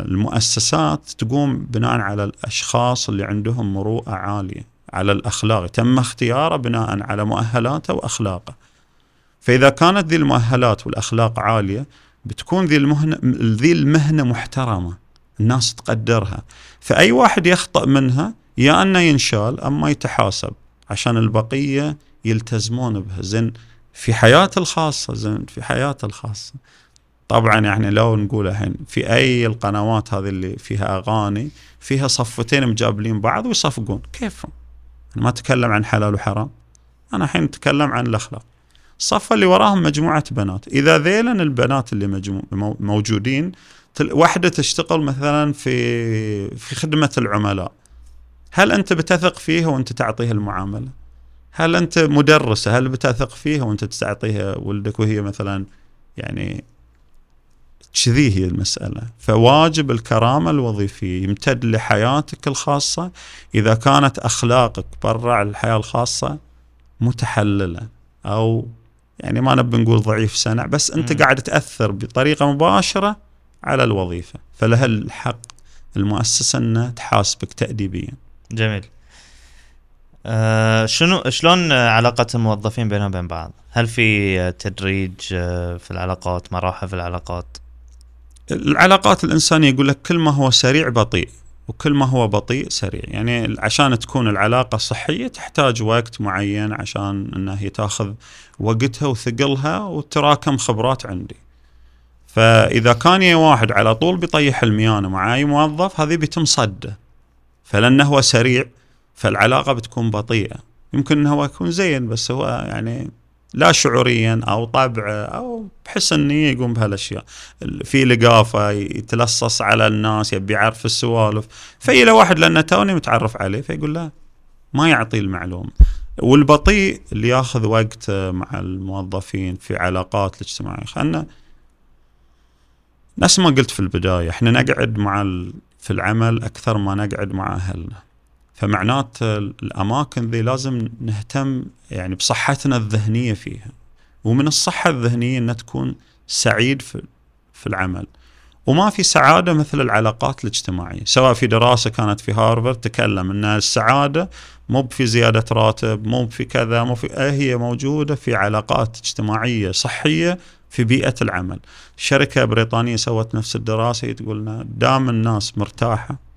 المؤسسات تقوم بناء على الأشخاص اللي عندهم مروءة عالية. على الأخلاق. تم اختياره بناء على مؤهلاته وأخلاقه. فإذا كانت ذي المؤهلات والأخلاق عالية بتكون ذي المهنه ذي المهنة محترمة. الناس تقدرها. فأي واحد يخطأ منها يا أنه ينشال أما يتحاسب. عشان البقية يلتزمون بها. زين في حياته الخاصة زين في حياته الخاصة. طبعا يعني لو نقول الحين في أي القنوات هذه اللي فيها أغاني فيها صفتين مجابلين بعض ويصفقون. كيفهم؟ أنا ما اتكلم عن حلال وحرام. أنا الحين أتكلم عن الأخلاق. الصف اللي وراهم مجموعة بنات. إذا ذيلا البنات اللي مجمو موجودين واحدة تشتغل مثلا في في خدمة العملاء. هل أنت بتثق فيها وأنت تعطيها المعاملة؟ هل أنت مدرسة؟ هل بتثق فيها وأنت تعطيها ولدك وهي مثلا يعني كذي هي المسألة فواجب الكرامة الوظيفية يمتد لحياتك الخاصة إذا كانت أخلاقك برا الحياة الخاصة متحللة أو يعني ما نبي نقول ضعيف سنع بس أنت م. قاعد تأثر بطريقة مباشرة على الوظيفة فلها الحق المؤسسة أنها تحاسبك تأديبيا جميل آه شنو شلون علاقة الموظفين بينهم وبين بعض؟ هل في تدريج آه، في العلاقات مراحل في العلاقات؟ العلاقات الإنسانية يقول لك كل ما هو سريع بطيء وكل ما هو بطيء سريع. يعني عشان تكون العلاقة صحية تحتاج وقت معين عشان أنها هي تأخذ وقتها وثقلها وتراكم خبرات عندي. فإذا كان يا واحد على طول بيطيح الميانة مع أي موظف هذه بيتم صده. فلأنه هو سريع فالعلاقة بتكون بطيئة. يمكن أنه هو يكون زين بس هو يعني لا شعوريا أو طبعه أو بحسن نيه يقوم بهالأشياء. في لقافة يتلصص على الناس يبي يعرف السوالف. في له واحد لأنه توني متعرف عليه فيقول لا ما يعطي المعلومه والبطيء اللي ياخذ وقت مع الموظفين في علاقات الاجتماعية. خلنا نفس ما قلت في البداية إحنا نقعد مع في العمل أكثر ما نقعد مع أهلنا. فمعنات الأماكن ذي لازم نهتم يعني بصحتنا الذهنية فيها. ومن الصحة الذهنية ان تكون سعيد في في العمل. وما في سعادة مثل العلاقات الاجتماعية. سواء في دراسة كانت في هارفرد تكلم إن السعادة مو في زيادة راتب مو في كذا مو في هي موجودة في علاقات اجتماعية صحية في بيئة العمل. شركة بريطانية سوت نفس الدراسة تقول دام الناس مرتاحة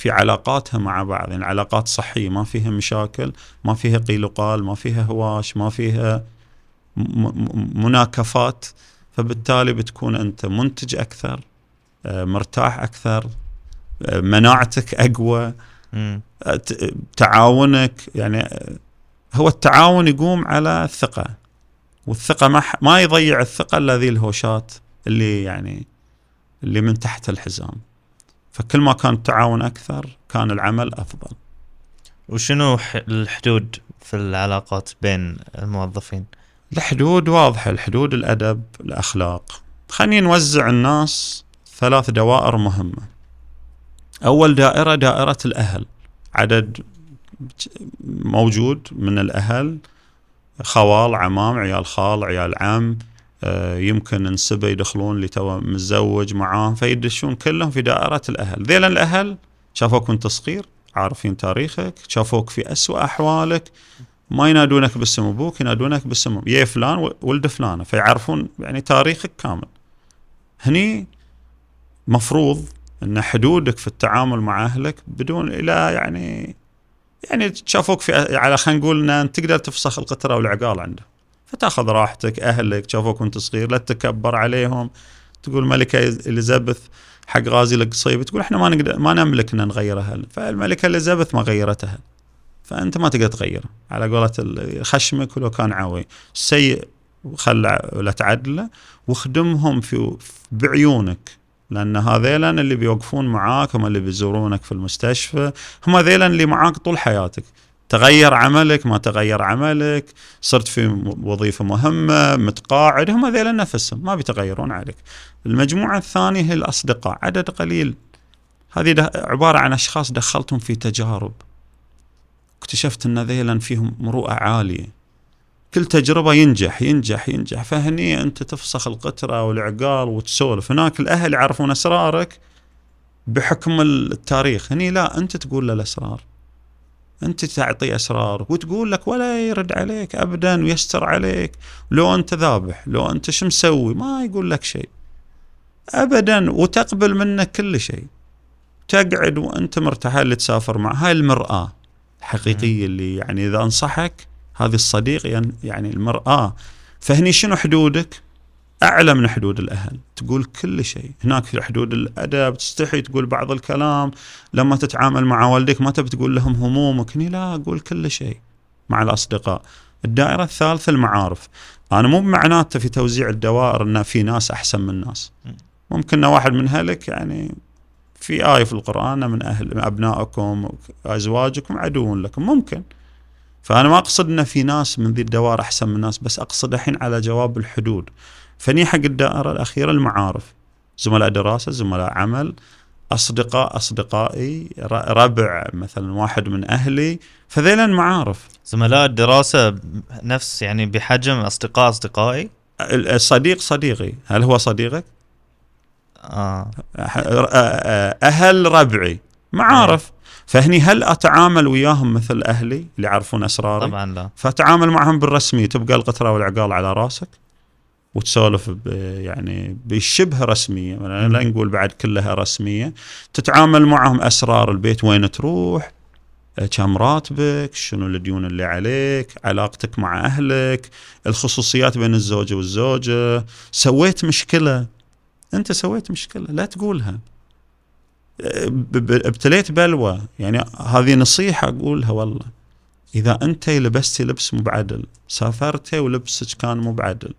في علاقاتها مع بعض يعني علاقات صحية ما فيها مشاكل ما فيها قيل وقال ما فيها هواش ما فيها مناكفات فبالتالي بتكون أنت منتج أكثر آه، مرتاح أكثر آه، مناعتك أقوى آه، تعاونك يعني هو التعاون يقوم على الثقة والثقة ما, ما يضيع الثقة إلا ذي الهوشات اللي يعني اللي من تحت الحزام. فكل ما كان التعاون أكثر كان العمل أفضل. وشنو الحدود في العلاقات بين الموظفين؟ الحدود واضحة، الحدود الأدب، الأخلاق. خلينا نوزع الناس ثلاث دوائر مهمة. أول دائرة دائرة الأهل. عدد موجود من الأهل خوال عمام عيال خال عيال عم يمكن نسبة يدخلون اللي تو متزوج معاهم فيدشون كلهم في دائرة الأهل. ذيلا الأهل شافوك وانت صغير عارفين تاريخك شافوك في أسوأ أحوالك ما ينادونك باسم أبوك ينادونك باسم يا فلان ولد فلانة فيعرفون يعني تاريخك كامل. هني مفروض إن حدودك في التعامل مع أهلك بدون إلى يعني يعني شافوك في على خلينا نقول إن تقدر تفسخ القطرة والعقال عنده فتاخذ راحتك أهلك شافوك وانت صغير لا تتكبر عليهم. تقول ملكة إليزابيث حق غازي القصيبي تقول إحنا ما نقدر ما نملك إن نغيرها. فالملكة إليزابيث ما غيرتها. فأنت ما تقدر تغيره على قولة خشمك ولو كان عوي. سيء خلع ولا تعدله واخدمهم في بعيونك. لأن هذيلا اللي بيوقفون معاك هم اللي بيزورونك في المستشفى هم هذيلا اللي معاك طول حياتك. تغير عملك ما تغير عملك صرت في وظيفة مهمة متقاعد هم ذيلا نفسهم ما بيتغيرون عليك. المجموعة الثانية هي الأصدقاء عدد قليل. هذه عبارة عن أشخاص دخلتهم في تجارب. اكتشفت أن ذيلا فيهم مروءة عالية. كل تجربة ينجح ينجح ينجح. فهني أنت تفسخ القطرة والعقال وتسولف. هناك الأهل يعرفون أسرارك بحكم التاريخ. هني لا أنت تقول له الأسرار انت تعطي اسرار وتقول لك ولا يرد عليك ابدا ويستر عليك. لو انت ذابح لو انت شو مسوي؟ ما يقول لك شيء. ابدا وتقبل منك كل شيء. تقعد وانت مرتاح اللي تسافر معه هاي المرأة الحقيقية اللي يعني إذا أنصحك هذه الصديق يعني, يعني المرأة. فهني شنو حدودك؟ أعلى من حدود الأهل. تقول كل شيء. هناك في حدود الأدب تستحي تقول بعض الكلام لما تتعامل مع والديك ما تبي تقول لهم همومك. هني لا أقول كل شيء مع الأصدقاء. الدائرة الثالثة المعارف. أنا مو بمعناته في توزيع الدوائر ان في ناس أحسن من ناس. ممكن إن واحد من أهلك يعني في آية في القرآن من أهل أبنائكم أزواجكم عدو لكم. ممكن. فأنا ما أقصد أن في ناس من ذي الدوائر أحسن من ناس بس أقصد الحين على جواب الحدود. فني حق الدائرة الأخيرة المعارف. زملاء دراسة زملاء عمل أصدقاء أصدقائي ربع مثلا واحد من أهلي فذيلا معارف. زملاء الدراسة نفس يعني بحجم أصدقاء أصدقائي؟ الصديق صديقي. هل هو صديقك؟ آه. أهل ربعي. معارف. فهني هل أتعامل وياهم مثل أهلي؟ اللي يعرفون أسراري؟ طبعا لا. فأتعامل معهم بالرسميه تبقى القطره والعقال على رأسك؟ وتسولف يعني بشبه رسمية. لا نقول بعد كلها رسمية. تتعامل معهم أسرار البيت وين تروح كم راتبك شنو الديون اللي عليك علاقتك مع أهلك الخصوصيات بين الزوجة والزوجة. سويت مشكلة. أنت سويت مشكلة لا تقولها. ابتليت بلوى. يعني هذه نصيحة أقولها والله. إذا أنت لبستي لبس مو بعدل سافرتي ولبسك كان مو بعدل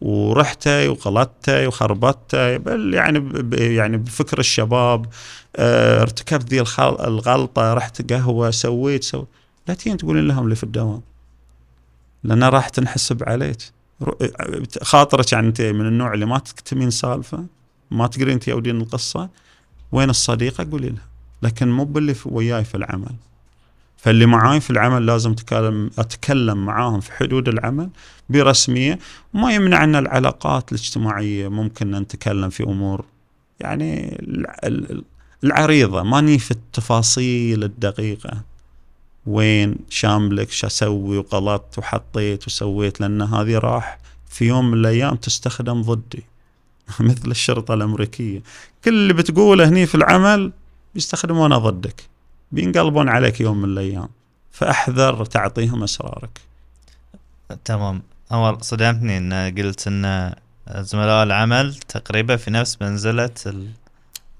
ورحتي وغلطتي وخربطتي بل يعني يعني بفكر الشباب آه ارتكبت ذي الغلطة رحت قهوة سويت سويت لا تجين تقولين لهم اللي في الدوام. لأن راح تنحسب عليك خاطرك يعني أنت من النوع اللي ما تكتمين سالفة ما تقرين تيودين القصة وين الصديقة؟ قولي لها. لكن مو باللي وياي في العمل. فاللي معاي في العمل لازم أتكلم, أتكلم معاهم في حدود العمل برسمية وما يمنع أن العلاقات الاجتماعية ممكن نتكلم في أمور يعني العريضة ماني في التفاصيل الدقيقة. وين شاملك؟ شو أسوي؟ وغلطت وحطيت وسويت لأن هذه راح في يوم من الأيام تستخدم ضدي. مثل الشرطة الأمريكية. كل اللي بتقوله هني في العمل بيستخدمونه ضدك. بينقلبون عليك يوم من الأيام. فأحذر تعطيهم أسرارك. تمام. أول صدمتني إن قلت إن زملاء العمل تقريبا في نفس منزلة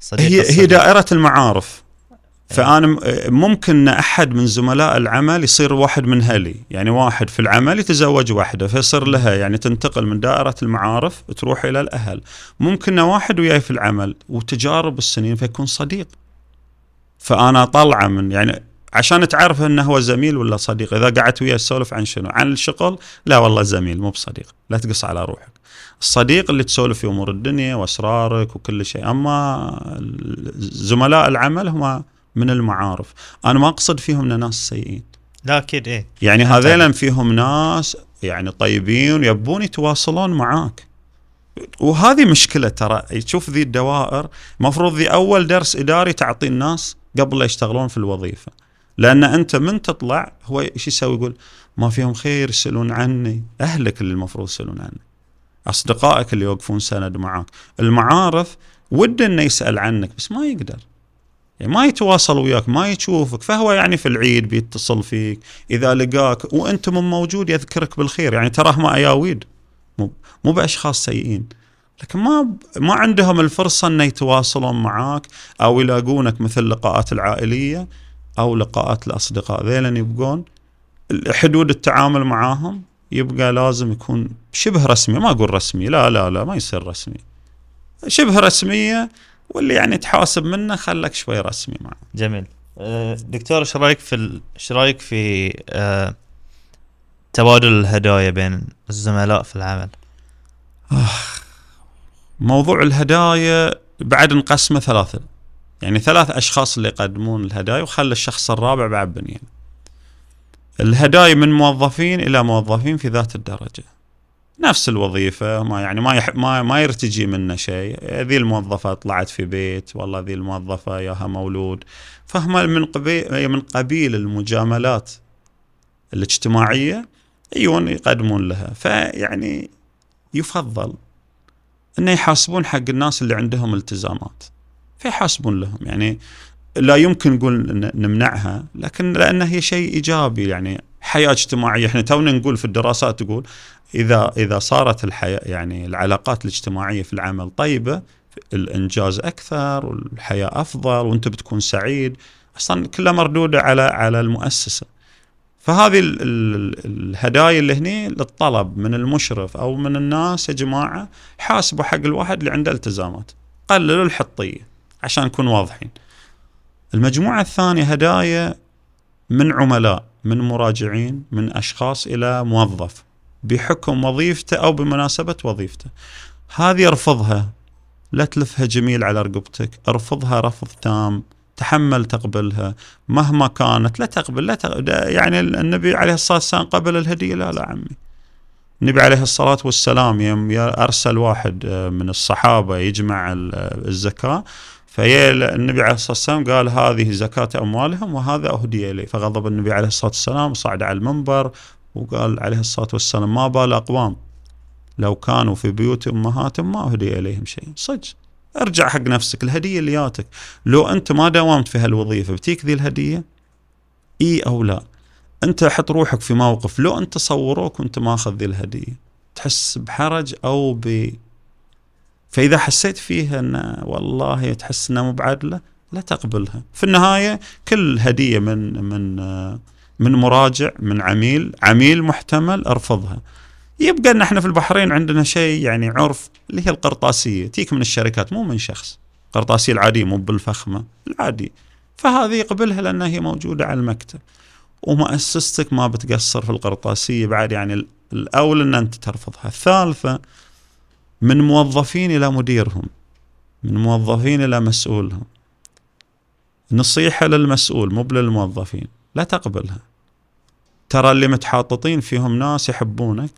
الصديق هي الصديق. هي دائرة المعارف. إيه. فأنا ممكن أحد من زملاء العمل يصير واحد من هلي. يعني واحد في العمل يتزوج واحدة فيصير لها يعني تنتقل من دائرة المعارف تروح إلى الأهل. ممكن واحد وياي في العمل وتجارب السنين فيكون صديق. فأنا طلعه من يعني عشان تعرف إنه هو زميل ولا صديق إذا قعدت وياه تسولف عن شنو؟ عن الشغل؟ لا والله زميل مو بصديق. لا تقص على روحك. الصديق اللي تسولف في أمور الدنيا وأسرارك وكل شيء. أما زملاء العمل هم من المعارف. أنا ما أقصد فيهم ناس سيئين. لا أكيد إيه. يعني هذيلا فيهم ناس يعني طيبين يبون يتواصلون معاك. وهذه مشكلة ترى. تشوف ذي الدوائر. المفروض ذي أول درس إداري تعطي الناس قبل لا يشتغلون في الوظيفة. لأن أنت من تطلع هو إيش يسوي؟ يقول ما فيهم خير يسألون عني أهلك اللي المفروض يسألون عنك أصدقائك اللي يوقفون سند معك المعارف وده إنه يسأل عنك بس ما يقدر. يعني ما يتواصل وياك ما يشوفك فهو يعني في العيد بيتصل فيك إذا لقاك وأنت من موجود يذكرك بالخير. يعني تراه ما اياويد مو مو بأشخاص سيئين. لكن ما ما عندهم الفرصة ان يتواصلون معاك أو يلاقونك مثل اللقاءات العائلية أو لقاءات الأصدقاء. ذيلا يبقون حدود التعامل معاهم يبقى لازم يكون شبه رسمي. ما أقول رسمي لا لا لا ما يصير رسمي. شبه رسمية واللي يعني تحاسب منه خلك شوي رسمي معه. جميل. أه، دكتور إيش رأيك في إيش رأيك في أه تبادل الهدايا بين الزملاء في العمل؟ آه موضوع الهدايا بعد نقسمه ثلاثة. يعني ثلاث أشخاص اللي يقدمون الهدايا وخلي الشخص الرابع بعد بنيان. الهدايا من موظفين إلى موظفين في ذات الدرجة. نفس الوظيفة ما يعني ما يح ما ما يرتجي منه شيء. ذي الموظفة طلعت في بيت والله ذي الموظفة ياها مولود. فهم من قبيل من قبيل المجاملات الاجتماعية يجون يقدمون لها. فيعني يفضل إنه يحاسبون حق الناس اللي عندهم التزامات. فيحاسبون لهم يعني لا يمكن نقول نمنعها لكن لأن هي شيء إيجابي يعني حياة اجتماعية. إحنا تونا نقول في الدراسات تقول إذا إذا صارت الحياة يعني العلاقات الاجتماعية في العمل طيبة الإنجاز أكثر والحياة أفضل وأنت بتكون سعيد أصلا كلها مردودة على على المؤسسة. فهذه ال ال الهدايا اللي هني للطلب من المشرف أو من الناس يا جماعة حاسبوا حق الواحد اللي عنده التزامات. قللوا الحطية عشان نكون واضحين. المجموعة الثانية هدايا من عملاء من مراجعين من أشخاص إلى موظف بحكم وظيفته أو بمناسبة وظيفته. هذه ارفضها. لا تلفها جميل على رقبتك. ارفضها رفض تام. تحمل تقبلها. مهما كانت لا تقبل لا تقبل يعني النبي عليه الصلاة والسلام قبل الهديه لا لا عمي. النبي عليه الصلاة والسلام يوم أرسل واحد آه، من الصحابة يجمع ال- الزكاة في النبي عليه الصلاة والسلام قال هذه زكاة أموالهم وهذا أهدي الي فغضب النبي عليه الصلاة والسلام وصعد على المنبر وقال عليه الصلاة والسلام ما بال أقوام. لو كانوا في بيوت أمهاتهم ما أهدي إليهم شيء صدق. ارجع حق نفسك الهدية اللي جاتك لو أنت ما داومت في هالوظيفة بتيك ذي الهدية؟ إي أو لا. أنت حط روحك في موقف. لو أنت صوروك وأنت ماخذ ذي الهدية تحس بحرج أو ب فإذا حسيت فيها إن والله تحس إنها مو بعدلة لا تقبلها. في النهاية كل هدية من من من مراجع من عميل عميل محتمل أرفضها. يبقى إن إحنا في البحرين عندنا شيء يعني عرف اللي هي القرطاسية. تيك من الشركات مو من شخص. القرطاسية العادية مو بالفخمة العادي فهذه يقبلها لانها هي موجودة على المكتب. ومؤسستك ما بتقصر في القرطاسية بعد يعني ال- الأولى إن أنت ترفضها. الثالثة من موظفين إلى مديرهم من موظفين إلى مسؤولهم. نصيحة للمسؤول مو للموظفين لا تقبلها. ترى اللي متحاططين فيهم ناس يحبونك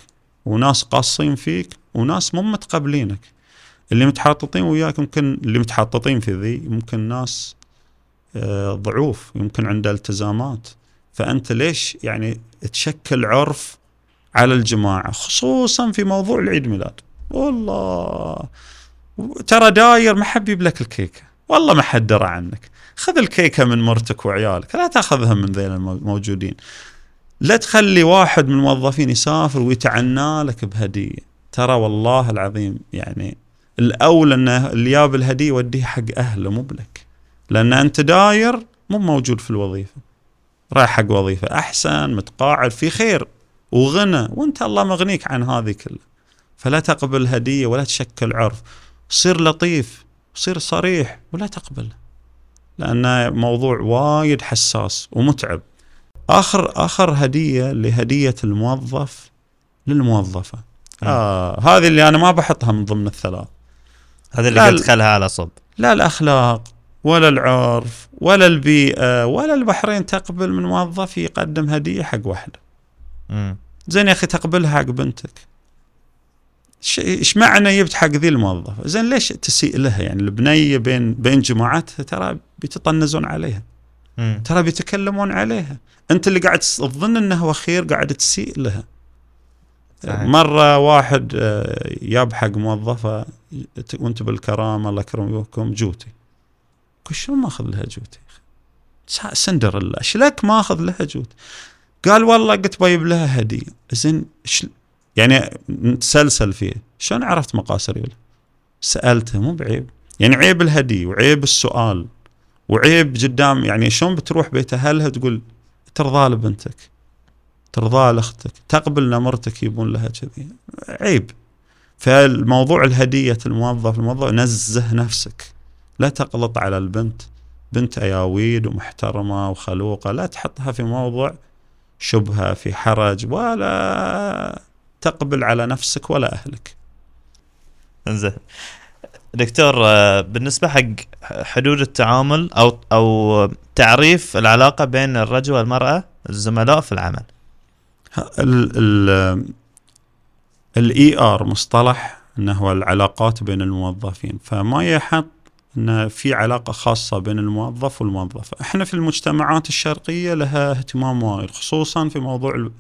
وناس قاصين فيك وناس مو متقبلينك. اللي متحاططين وياك يمكن اللي متحاططين في ذي يمكن ناس آه، ضعوف يمكن عنده التزامات. فأنت ليش يعني تشكل عرف على الجماعة؟ خصوصا في موضوع العيد ميلاد. والله ترى داير ما حبيب لك الكيكة. والله ما حد درى عنك. خذ الكيكة من مرتك وعيالك لا تأخذها من ذيل الموجودين لا تخلي واحد من الموظفين يسافر ويتعنى لك بهدية. ترى والله العظيم يعني الأولى انه اللي جاب الهدية يوديه حق أهله مو بلك. لأن أنت داير مو موجود في الوظيفة. رايح حق وظيفة أحسن متقاعد في خير وغنى وأنت الله مغنيك عن هذه كلها. فلا تقبل هدية ولا تشكل عرف. صير لطيف صير صريح ولا تقبل لأنه موضوع وايد حساس ومتعب. آخر آخر هدية لهدية الموظف للموظفة. آه هذه اللي أنا ما بحطها من ضمن الثلاث. هذا اللي قلت خلها على صب. لا الأخلاق ولا العرف ولا البيئة ولا البحرين تقبل من موظف يقدم هدية حق واحدة. مم. زين يا أخي تقبلها حق بنتك. إيش معنى جبت حق ذي الموظفه زين ليش تسيء لها يعني البنية بين بين جماعتها ترى بيتطنزون عليها. مم. ترى بيتكلمون عليها. انت اللي قاعد تظن انه هو خير قاعد تسيء لها. صحيح. مرة واحد آه، جاب حق موظفة وانت بالكرامة الله يكرمكم جوتي. قلت شلون ماخذ لها جوتي سندريلا. إيش لك ماخذ لها جوت قال والله قلت بجيب لها هدية. زين يعني نتسلسل فيه. شلون عرفت مقاس ريوله سألته مو بعيب. يعني عيب الهدية وعيب السؤال. وعيب قدام يعني شلون بتروح بيت أهلها تقول ترضى لبنتك ترضى لاختك تقبل إن مرتك يبون لها كذي. عيب. فالموضوع الهدية الموظف الموظف نزه نفسك. لا تقلط على البنت. بنت اياويد ومحترمة وخلوقة لا تحطها في موضوع شبهة في حرج ولا تقبل على نفسك ولا أهلك. إنزين. دكتور آه، بالنسبة حق حدود التعامل أو أو تعريف العلاقة بين الرجل والمرأة الزملاء في العمل. ال ال ER مصطلح إنه هو العلاقات بين الموظفين. فما يحط إن في علاقة خاصة بين الموظف والموظفة. إحنا في المجتمعات الشرقية لها اهتمام وايد خصوصا في موضوع ال-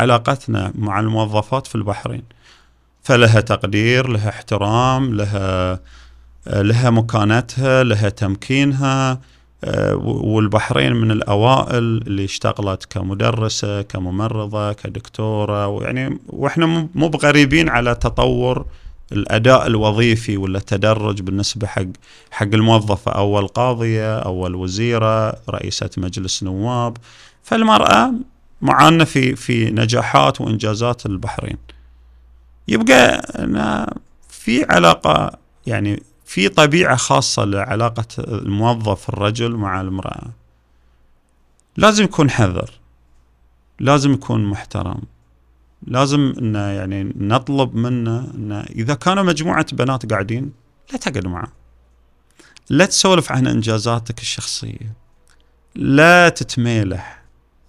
علاقتنا مع الموظفات في البحرين. فلها تقدير لها احترام لها لها مكانتها لها تمكينها آه، والبحرين من الأوائل اللي اشتغلت كمدرسة كممرضة كدكتورة ويعني وإحنا مو بغريبين على تطور الأداء الوظيفي ولا التدرج بالنسبة حق حق الموظفة. أول قاضية أول وزيرة رئيسة مجلس نواب. فالمرأة معانا في في نجاحات وإنجازات البحرين. يبقى أنا في علاقة يعني في طبيعة خاصة لعلاقة الموظف الرجل مع المرأة. لازم يكون حذر. لازم يكون محترم. لازم انه يعني نطلب منه انه إذا كانوا مجموعة بنات قاعدين لا تقعد معه. لا تسولف عن إنجازاتك الشخصية. لا تتميلح.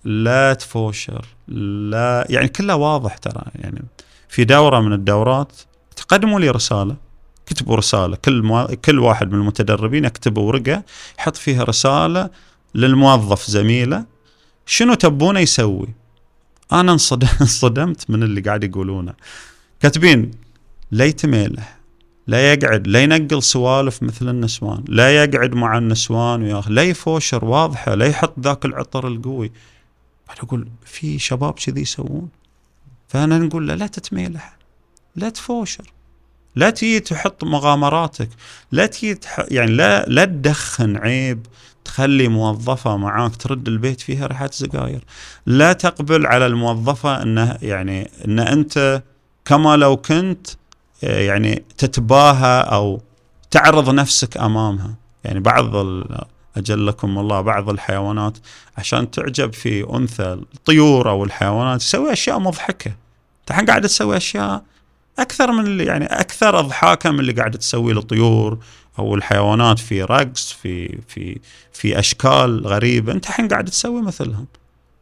لا تفوشر. لا يعني كله واضح ترى يعني في دورة من الدورات تقدموا لي رسالة. كتبوا رسالة. كل مو... كل واحد من المتدربين يكتب ورقة يحط فيها رسالة للموظف زميله. شنو تبونه يسوي؟ أنا انصدمت من اللي قاعد يقولونه. كاتبين لا يتميله لا يقعد لا ينقل سوالف مثل النسوان لا يقعد مع النسوان وياخذ لا يفوشر واضحة لا يحط ذاك العطر القوي. بعد أقول في شباب كذي يسوون؟ فأنا نقول له لا تتميلح لا تفوشر لا تجي تحط مغامراتك لا تجي يعني لا لا تدخن عيب تخلي موظفة معاك ترد البيت فيها ريحة سجاير لا تقبل على الموظفة إنه يعني إن أنت كما لو كنت يعني تتباهى أو تعرض نفسك أمامها. يعني بعض أجلكم الله بعض الحيوانات عشان تعجب في أنثى الطيور أو الحيوانات تسوي أشياء مضحكة. انت الحين قاعد تسوي أشياء أكثر من اللي يعني أكثر اضحاكا من اللي قاعد تسويه الطيور أو الحيوانات في رقص في في في أشكال غريبة. أنت الحين قاعد تسوي مثلهم.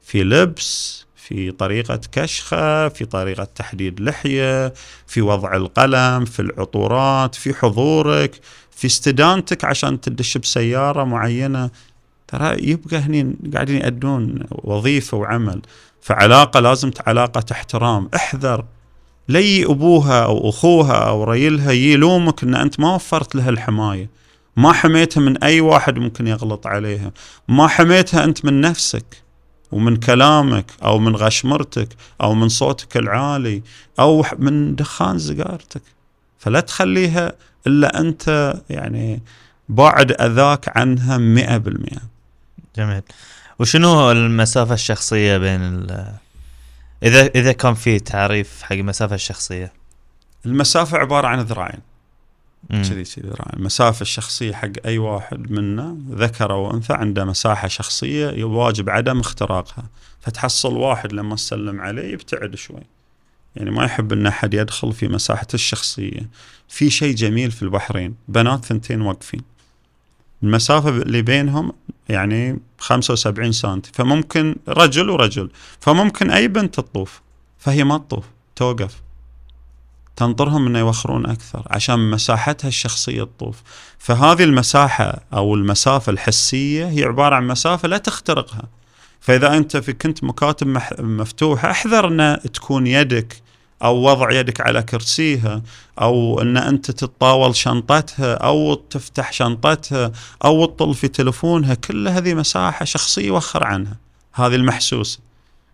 في لبس في طريقة كشخة في طريقة تحديد لحية في وضع القلم في العطورات في حضورك في استدانتك عشان تدش بسيارة معينة. ترى يبقى هني قاعدين يأدون وظيفة وعمل. فعلاقة لازم علاقة احترام. احذر. لي أبوها أو أخوها أو ريلها يلومك إن أنت ما وفرت لها الحماية. ما حميتها من أي واحد ممكن يغلط عليها. ما حميتها أنت من نفسك ومن كلامك أو من غشمرتك أو من صوتك العالي أو من دخان سيجارتك. فلا تخليها إلا أنت يعني بعد أذاك عنها مئة بالمئة. جميل. وشنو المسافة الشخصية بين إذا إذا كان في تعريف حق المسافة الشخصية؟ المسافة عبارة عن ذراعين. كذي كذي ذراعين. المسافة الشخصية حق أي واحد منا ذكر أو أنثى عنده مساحة شخصية واجب عدم اختراقها. فتحصل واحد لما تسلم عليه يبتعد شوي. يعني ما يحب إن أحد يدخل في مساحته الشخصية. في شيء جميل في البحرين. بنات ثنتين واقفين. المسافة اللي بينهم يعني 75 سم فممكن رجل ورجل. فممكن أي بنت تطوف. فهي ما تطوف توقف. تنطرهم إنه يوخرون أكثر عشان مساحتها الشخصية تطوف. فهذه المساحة أو المسافة الحسية هي عبارة عن مسافة لا تخترقها. فإذا أنت في كنت مكاتب مفتوحه أحذر ان تكون يدك أو وضع يدك على كرسيها أو إن أنت تتطاول شنطتها أو تفتح شنطتها أو تطل في تلفونها كل هذه مساحة شخصية وخر عنها. هذه المحسوسة.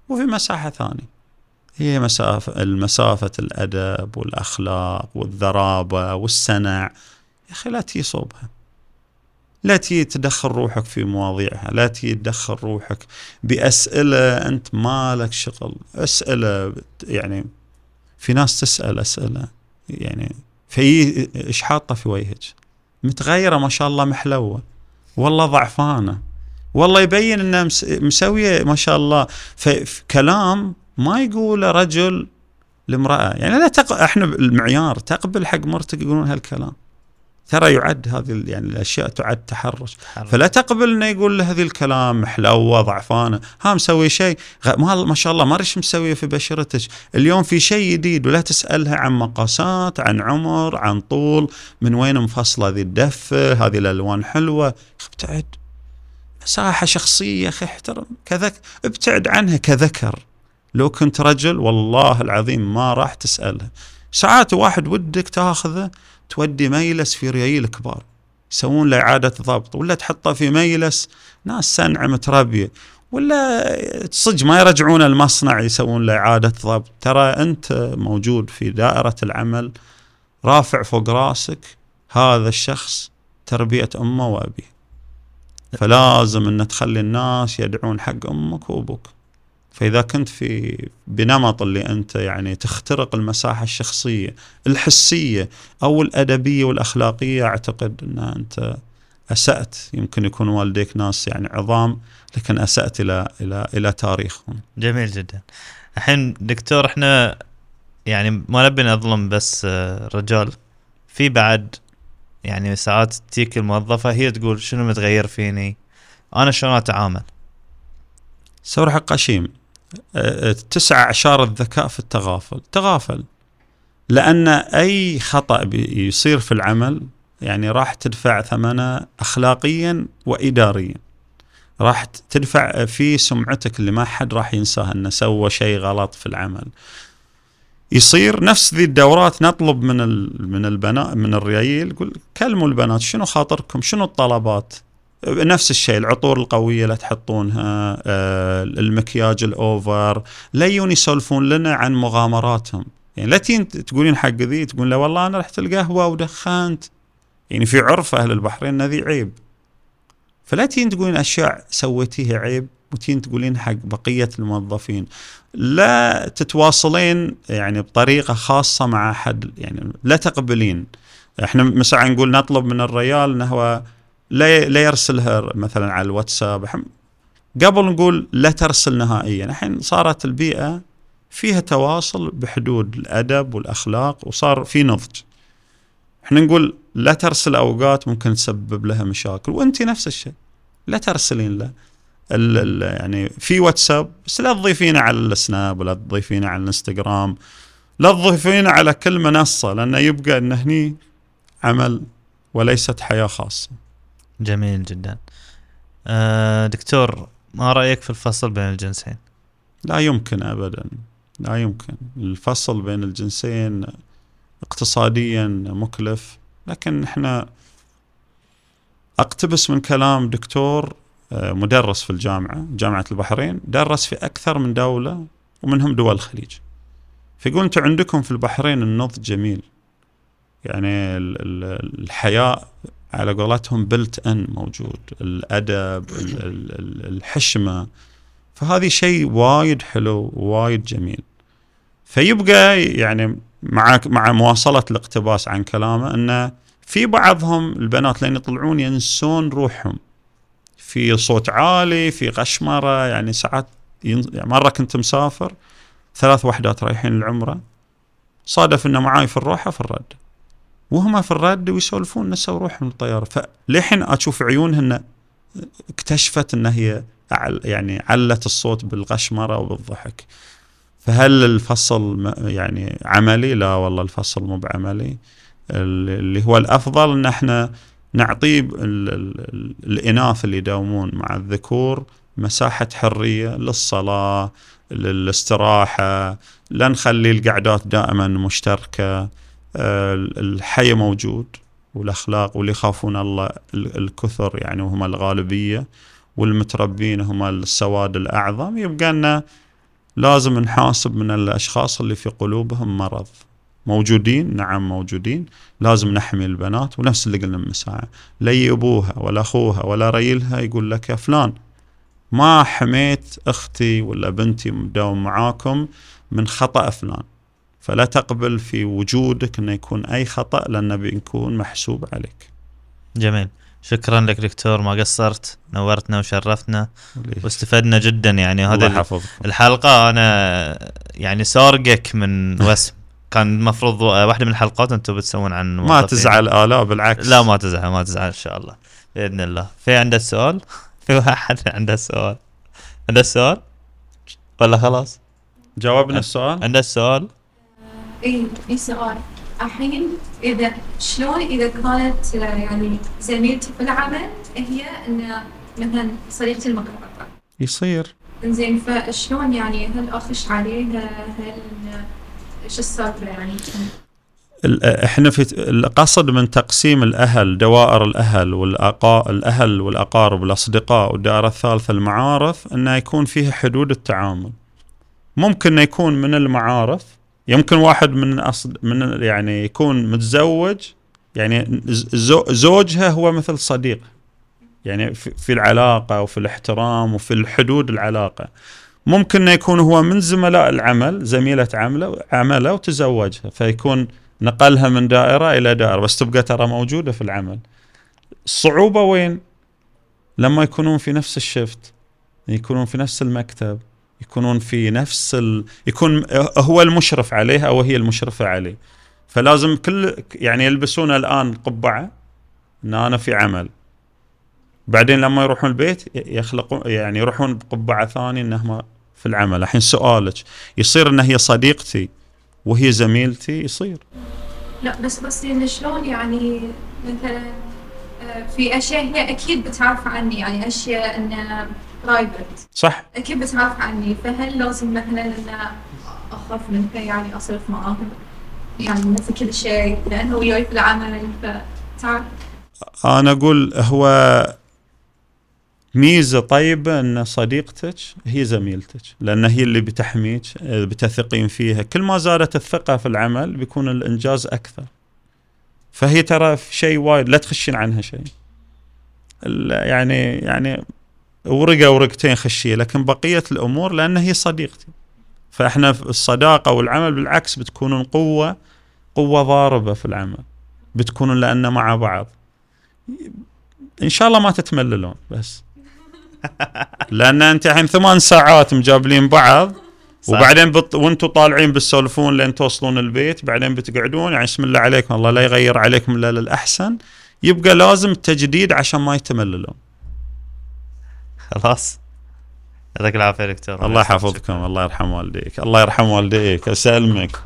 وفي مساحة ثانية. هي مسافة المسافة الأدب والأخلاق والذرابة والسنع يا أخي لا تي صوبها. لا تي تدخل روحك في مواضيعها. لا تي تدخل روحك بأسئلة أنت مالك شغل. أسئلة يعني في ناس تسأل أسئلة يعني في إيش حاطة في وجهك؟ متغيرة ما شاء الله محلوة. والله ضعفانة. والله يبين إنها مسوية ما شاء الله. كلام ما يقوله رجل لامرأة. يعني لا تق... إحنا المعيار تقبل حق مرتك يقولون هالكلام. ترى يعد هذه يعني الأشياء تعد تحرش. فلا تقبل إنه يقول له هذه الكلام محلوه ضعفانة. ها مسوي شيء. ما ما شاء الله ما إيش مسوية في بشرتك. اليوم في شيء جديد ولا تسألها عن مقاسات عن عمر عن طول من وين مفصلة ذي الدفة هذه الألوان حلوة. ابتعد. مساحة شخصية يا أخي احترم. كذا ابتعد عنها كذكر. لو كنت رجل والله العظيم ما راح تسألها. ساعات واحد ودك تاخذه تودي ميلس في ريايل كبار. يسوون له إعادة ضبط ولا تحطه في ميلس ناس سنعه متربية ولا صدق ما يرجعون المصنع يسوون له إعادة ضبط. ترى أنت موجود في دائرة العمل رافع فوق راسك هذا الشخص تربية أمه وأبيه. فلازم ان تخلي الناس يدعون حق أمك وأبوك. فإذا كنت في بنمط اللي أنت يعني تخترق المساحة الشخصية الحسية أو الأدبية والأخلاقية أعتقد أن أنت أسأت يمكن يكون والديك ناس يعني عظام لكن أسأت إلى إلى إلى تاريخهم. جميل جدا. الحين دكتور إحنا يعني ما نبي نظلم بس آه، رجال في بعد يعني ساعات تجيك الموظفة هي تقول شنو متغير فيني؟ أنا شلون أتعامل؟ سورح قشيم تسعى اعشار الذكاء في التغافل. تغافل. لأن أي خطأ يصير في العمل يعني راح تدفع ثمنه اخلاقيا واداريا. راح تدفع في سمعتك اللي ما حد راح ينساها إنه سوى شيء غلط في العمل. يصير نفس ذي الدورات نطلب من من البنات من الريايل يقول كلموا البنات شنو خاطركم؟ شنو الطلبات؟ نفس الشيء العطور القوية لا تحطونها آه، المكياج الأوفر لا يجون يسولفون لنا عن مغامراتهم. يعني لا تقولين حق ذي تقول له والله أنا رحت القهوة ودخنت. يعني في عرف أهل البحرين إن ذي عيب. فلا تين تقولين أشياء سويتيها عيب وتين تقولين حق بقية الموظفين. لا تتواصلين يعني بطريقة خاصة مع حد يعني لا تقبلين. إحنا مثلا نقول نطلب من الريال انه هو لا لا يرسلها مثلا على الواتساب. قبل نقول لا ترسل نهائيا. الحين صارت البيئة فيها تواصل بحدود الأدب والأخلاق وصار في نضج. إحنا نقول لا ترسل أوقات ممكن تسبب لها مشاكل. وأنت نفس الشيء. لا ترسلين له. يعني في واتساب بس لا تضيفينه على السناب ولا تضيفينه على الإنستغرام. لا تضيفينه على كل منصه لأنه يبقى انه هني عمل وليست حياة خاصة. جميل جدا. آه دكتور ما رأيك في الفصل بين الجنسين؟ لا يمكن أبدا. لا يمكن. الفصل بين الجنسين اقتصاديا مكلف. لكن إحنا أقتبس من كلام دكتور آه، مدرس في الجامعة جامعة البحرين درس في أكثر من دولة ومنهم دول الخليج. فيقول أنتم عندكم في البحرين النضج جميل. يعني الحياء على قولتهم بلت ان موجود الأدب الحشمة. فهذه شيء وايد حلو وايد جميل. فيبقى يعني مع مع مواصلة الاقتباس عن كلامه إنه في بعضهم البنات لين يطلعون ينسون روحهم. في صوت عالي في غشمره يعني ساعات يعني مرة كنت مسافر ثلاث وحدات رايحين العمرة. صادف إنه معاي في الروحة في الرد. وهم في الرد ويسولفون نسوا روحهم الطياره فلحين أشوف عيونهن اكتشفت إن هي يعني علت الصوت بالغشمرة وبالضحك. فهل الفصل يعني عملي؟ لا والله الفصل مو بعملي. اللي هو الأفضل إن إحنا نعطي الإناث اللي يداومون مع الذكور مساحة حرية للصلاة للاستراحة لا نخلي القعدات دائما مشتركة. الحي موجود والأخلاق واللي يخافون الله الكثر يعني وهم الغالبية والمتربين هم السواد الأعظم. يبقى لنا لازم نحاسب من الأشخاص اللي في قلوبهم مرض. موجودين نعم موجودين لازم نحمي البنات ونفس اللي قلنا من ساعه لا ابوها ولا أخوها ولا ريلها يقول لك يا فلان ما حميت أختي ولا بنتي مداوم معاكم من خطأ فلان. فلا تقبل في وجودك أنه يكون أي خطأ لأنه بيكون محسوب عليك. جميل. شكرا لك دكتور ما قصرت نورتنا وشرفتنا واستفدنا جدا يعني. هذا الحلقة أنا يعني سارقك من وسم. كان المفروض واحدة من الحلقات أنتم بتسوون عن ما تزعل آلاء بالعكس. لا ما تزعل ما تزعل إن شاء الله. بإذن الله. في عنده سؤال؟ في واحد عنده سؤال. عنده سؤال؟ ولا خلاص؟ جاوبنا السؤال. عنده السؤال اي في سؤال؟ الحين إذا شلون إذا كانت يعني زميلتي في العمل هي إن مثلا صديقتي المقربة؟ يصير. زين فشلون يعني؟ هل أخش عليها؟ هل إيش السالفه يعني؟ إحنا في القصد من تقسيم الأهل دوائر الأهل والأقا الأهل والأقارب والاصدقاء والدائرة الثالثة المعارف إنه يكون فيها حدود التعامل. ممكن يكون من المعارف يمكن واحد من أصد من يعني يكون متزوج يعني زو- زوجها هو مثل صديق يعني في العلاقة وفي الاحترام وفي الحدود العلاقة. ممكن يكون هو من زملاء العمل زميلة عمله عمله وتزوجها فيكون نقلها من دائرة إلى دائرة بس تبقى ترى موجودة في العمل. الصعوبه وين؟ لما يكونون في نفس الشفت يكونون في نفس المكتب يكونون في نفس ال... يكون هو المشرف عليها أو هي المشرفة عليه. فلازم كل يعني يلبسون الآن قبعة إن أنا في عمل. بعدين لما يروحون البيت يخلقون يعني يروحون بقبعة ثانية انهم في العمل، الحين سؤالك يصير إن هي صديقتي وهي زميلتي يصير لا بس قصدي انه شلون يعني مثلا آه، في أشياء هي أكيد بتعرف عني يعني أشياء انه برايفت صح. أكيد بتعرف عني. فهل لازم مثلا انه أخاف منها يعني أصرف معاهم؟ يعني مثل كل شيء لأنه وياي في العمل فتعرف. أنا أقول هو ميزة طيبة إن صديقتك هي زميلتك لأن هي اللي بتحميك بتثقين فيها. كل ما زادت الثقة في العمل بيكون الإنجاز أكثر. فهي ترى في شيء وايد لا تخشين عنها شيء. يعني يعني ورقة ورقتين خشية لكن بقية الأمور لأن هي صديقتي. فإحنا في الصداقة والعمل بالعكس بتكونون قوة قوة ضاربة في العمل بتكونون لأن مع بعض. إن شاء الله ما تتمللون بس. لأن أنت الحين ثمان ساعات مجابلين بعض صح. وبعدين بط... وأنتم طالعين بالسولفون لين توصلون البيت بعدين بتقعدون يعني بسم الله عليكم الله لا يغير عليكم إلا للأحسن. يبقى لازم تجديد عشان ما يتمللون. خلاص. يعطيك العافية دكتور. الله يحفظكم الله يرحم والديك الله يرحم والديك اسلمك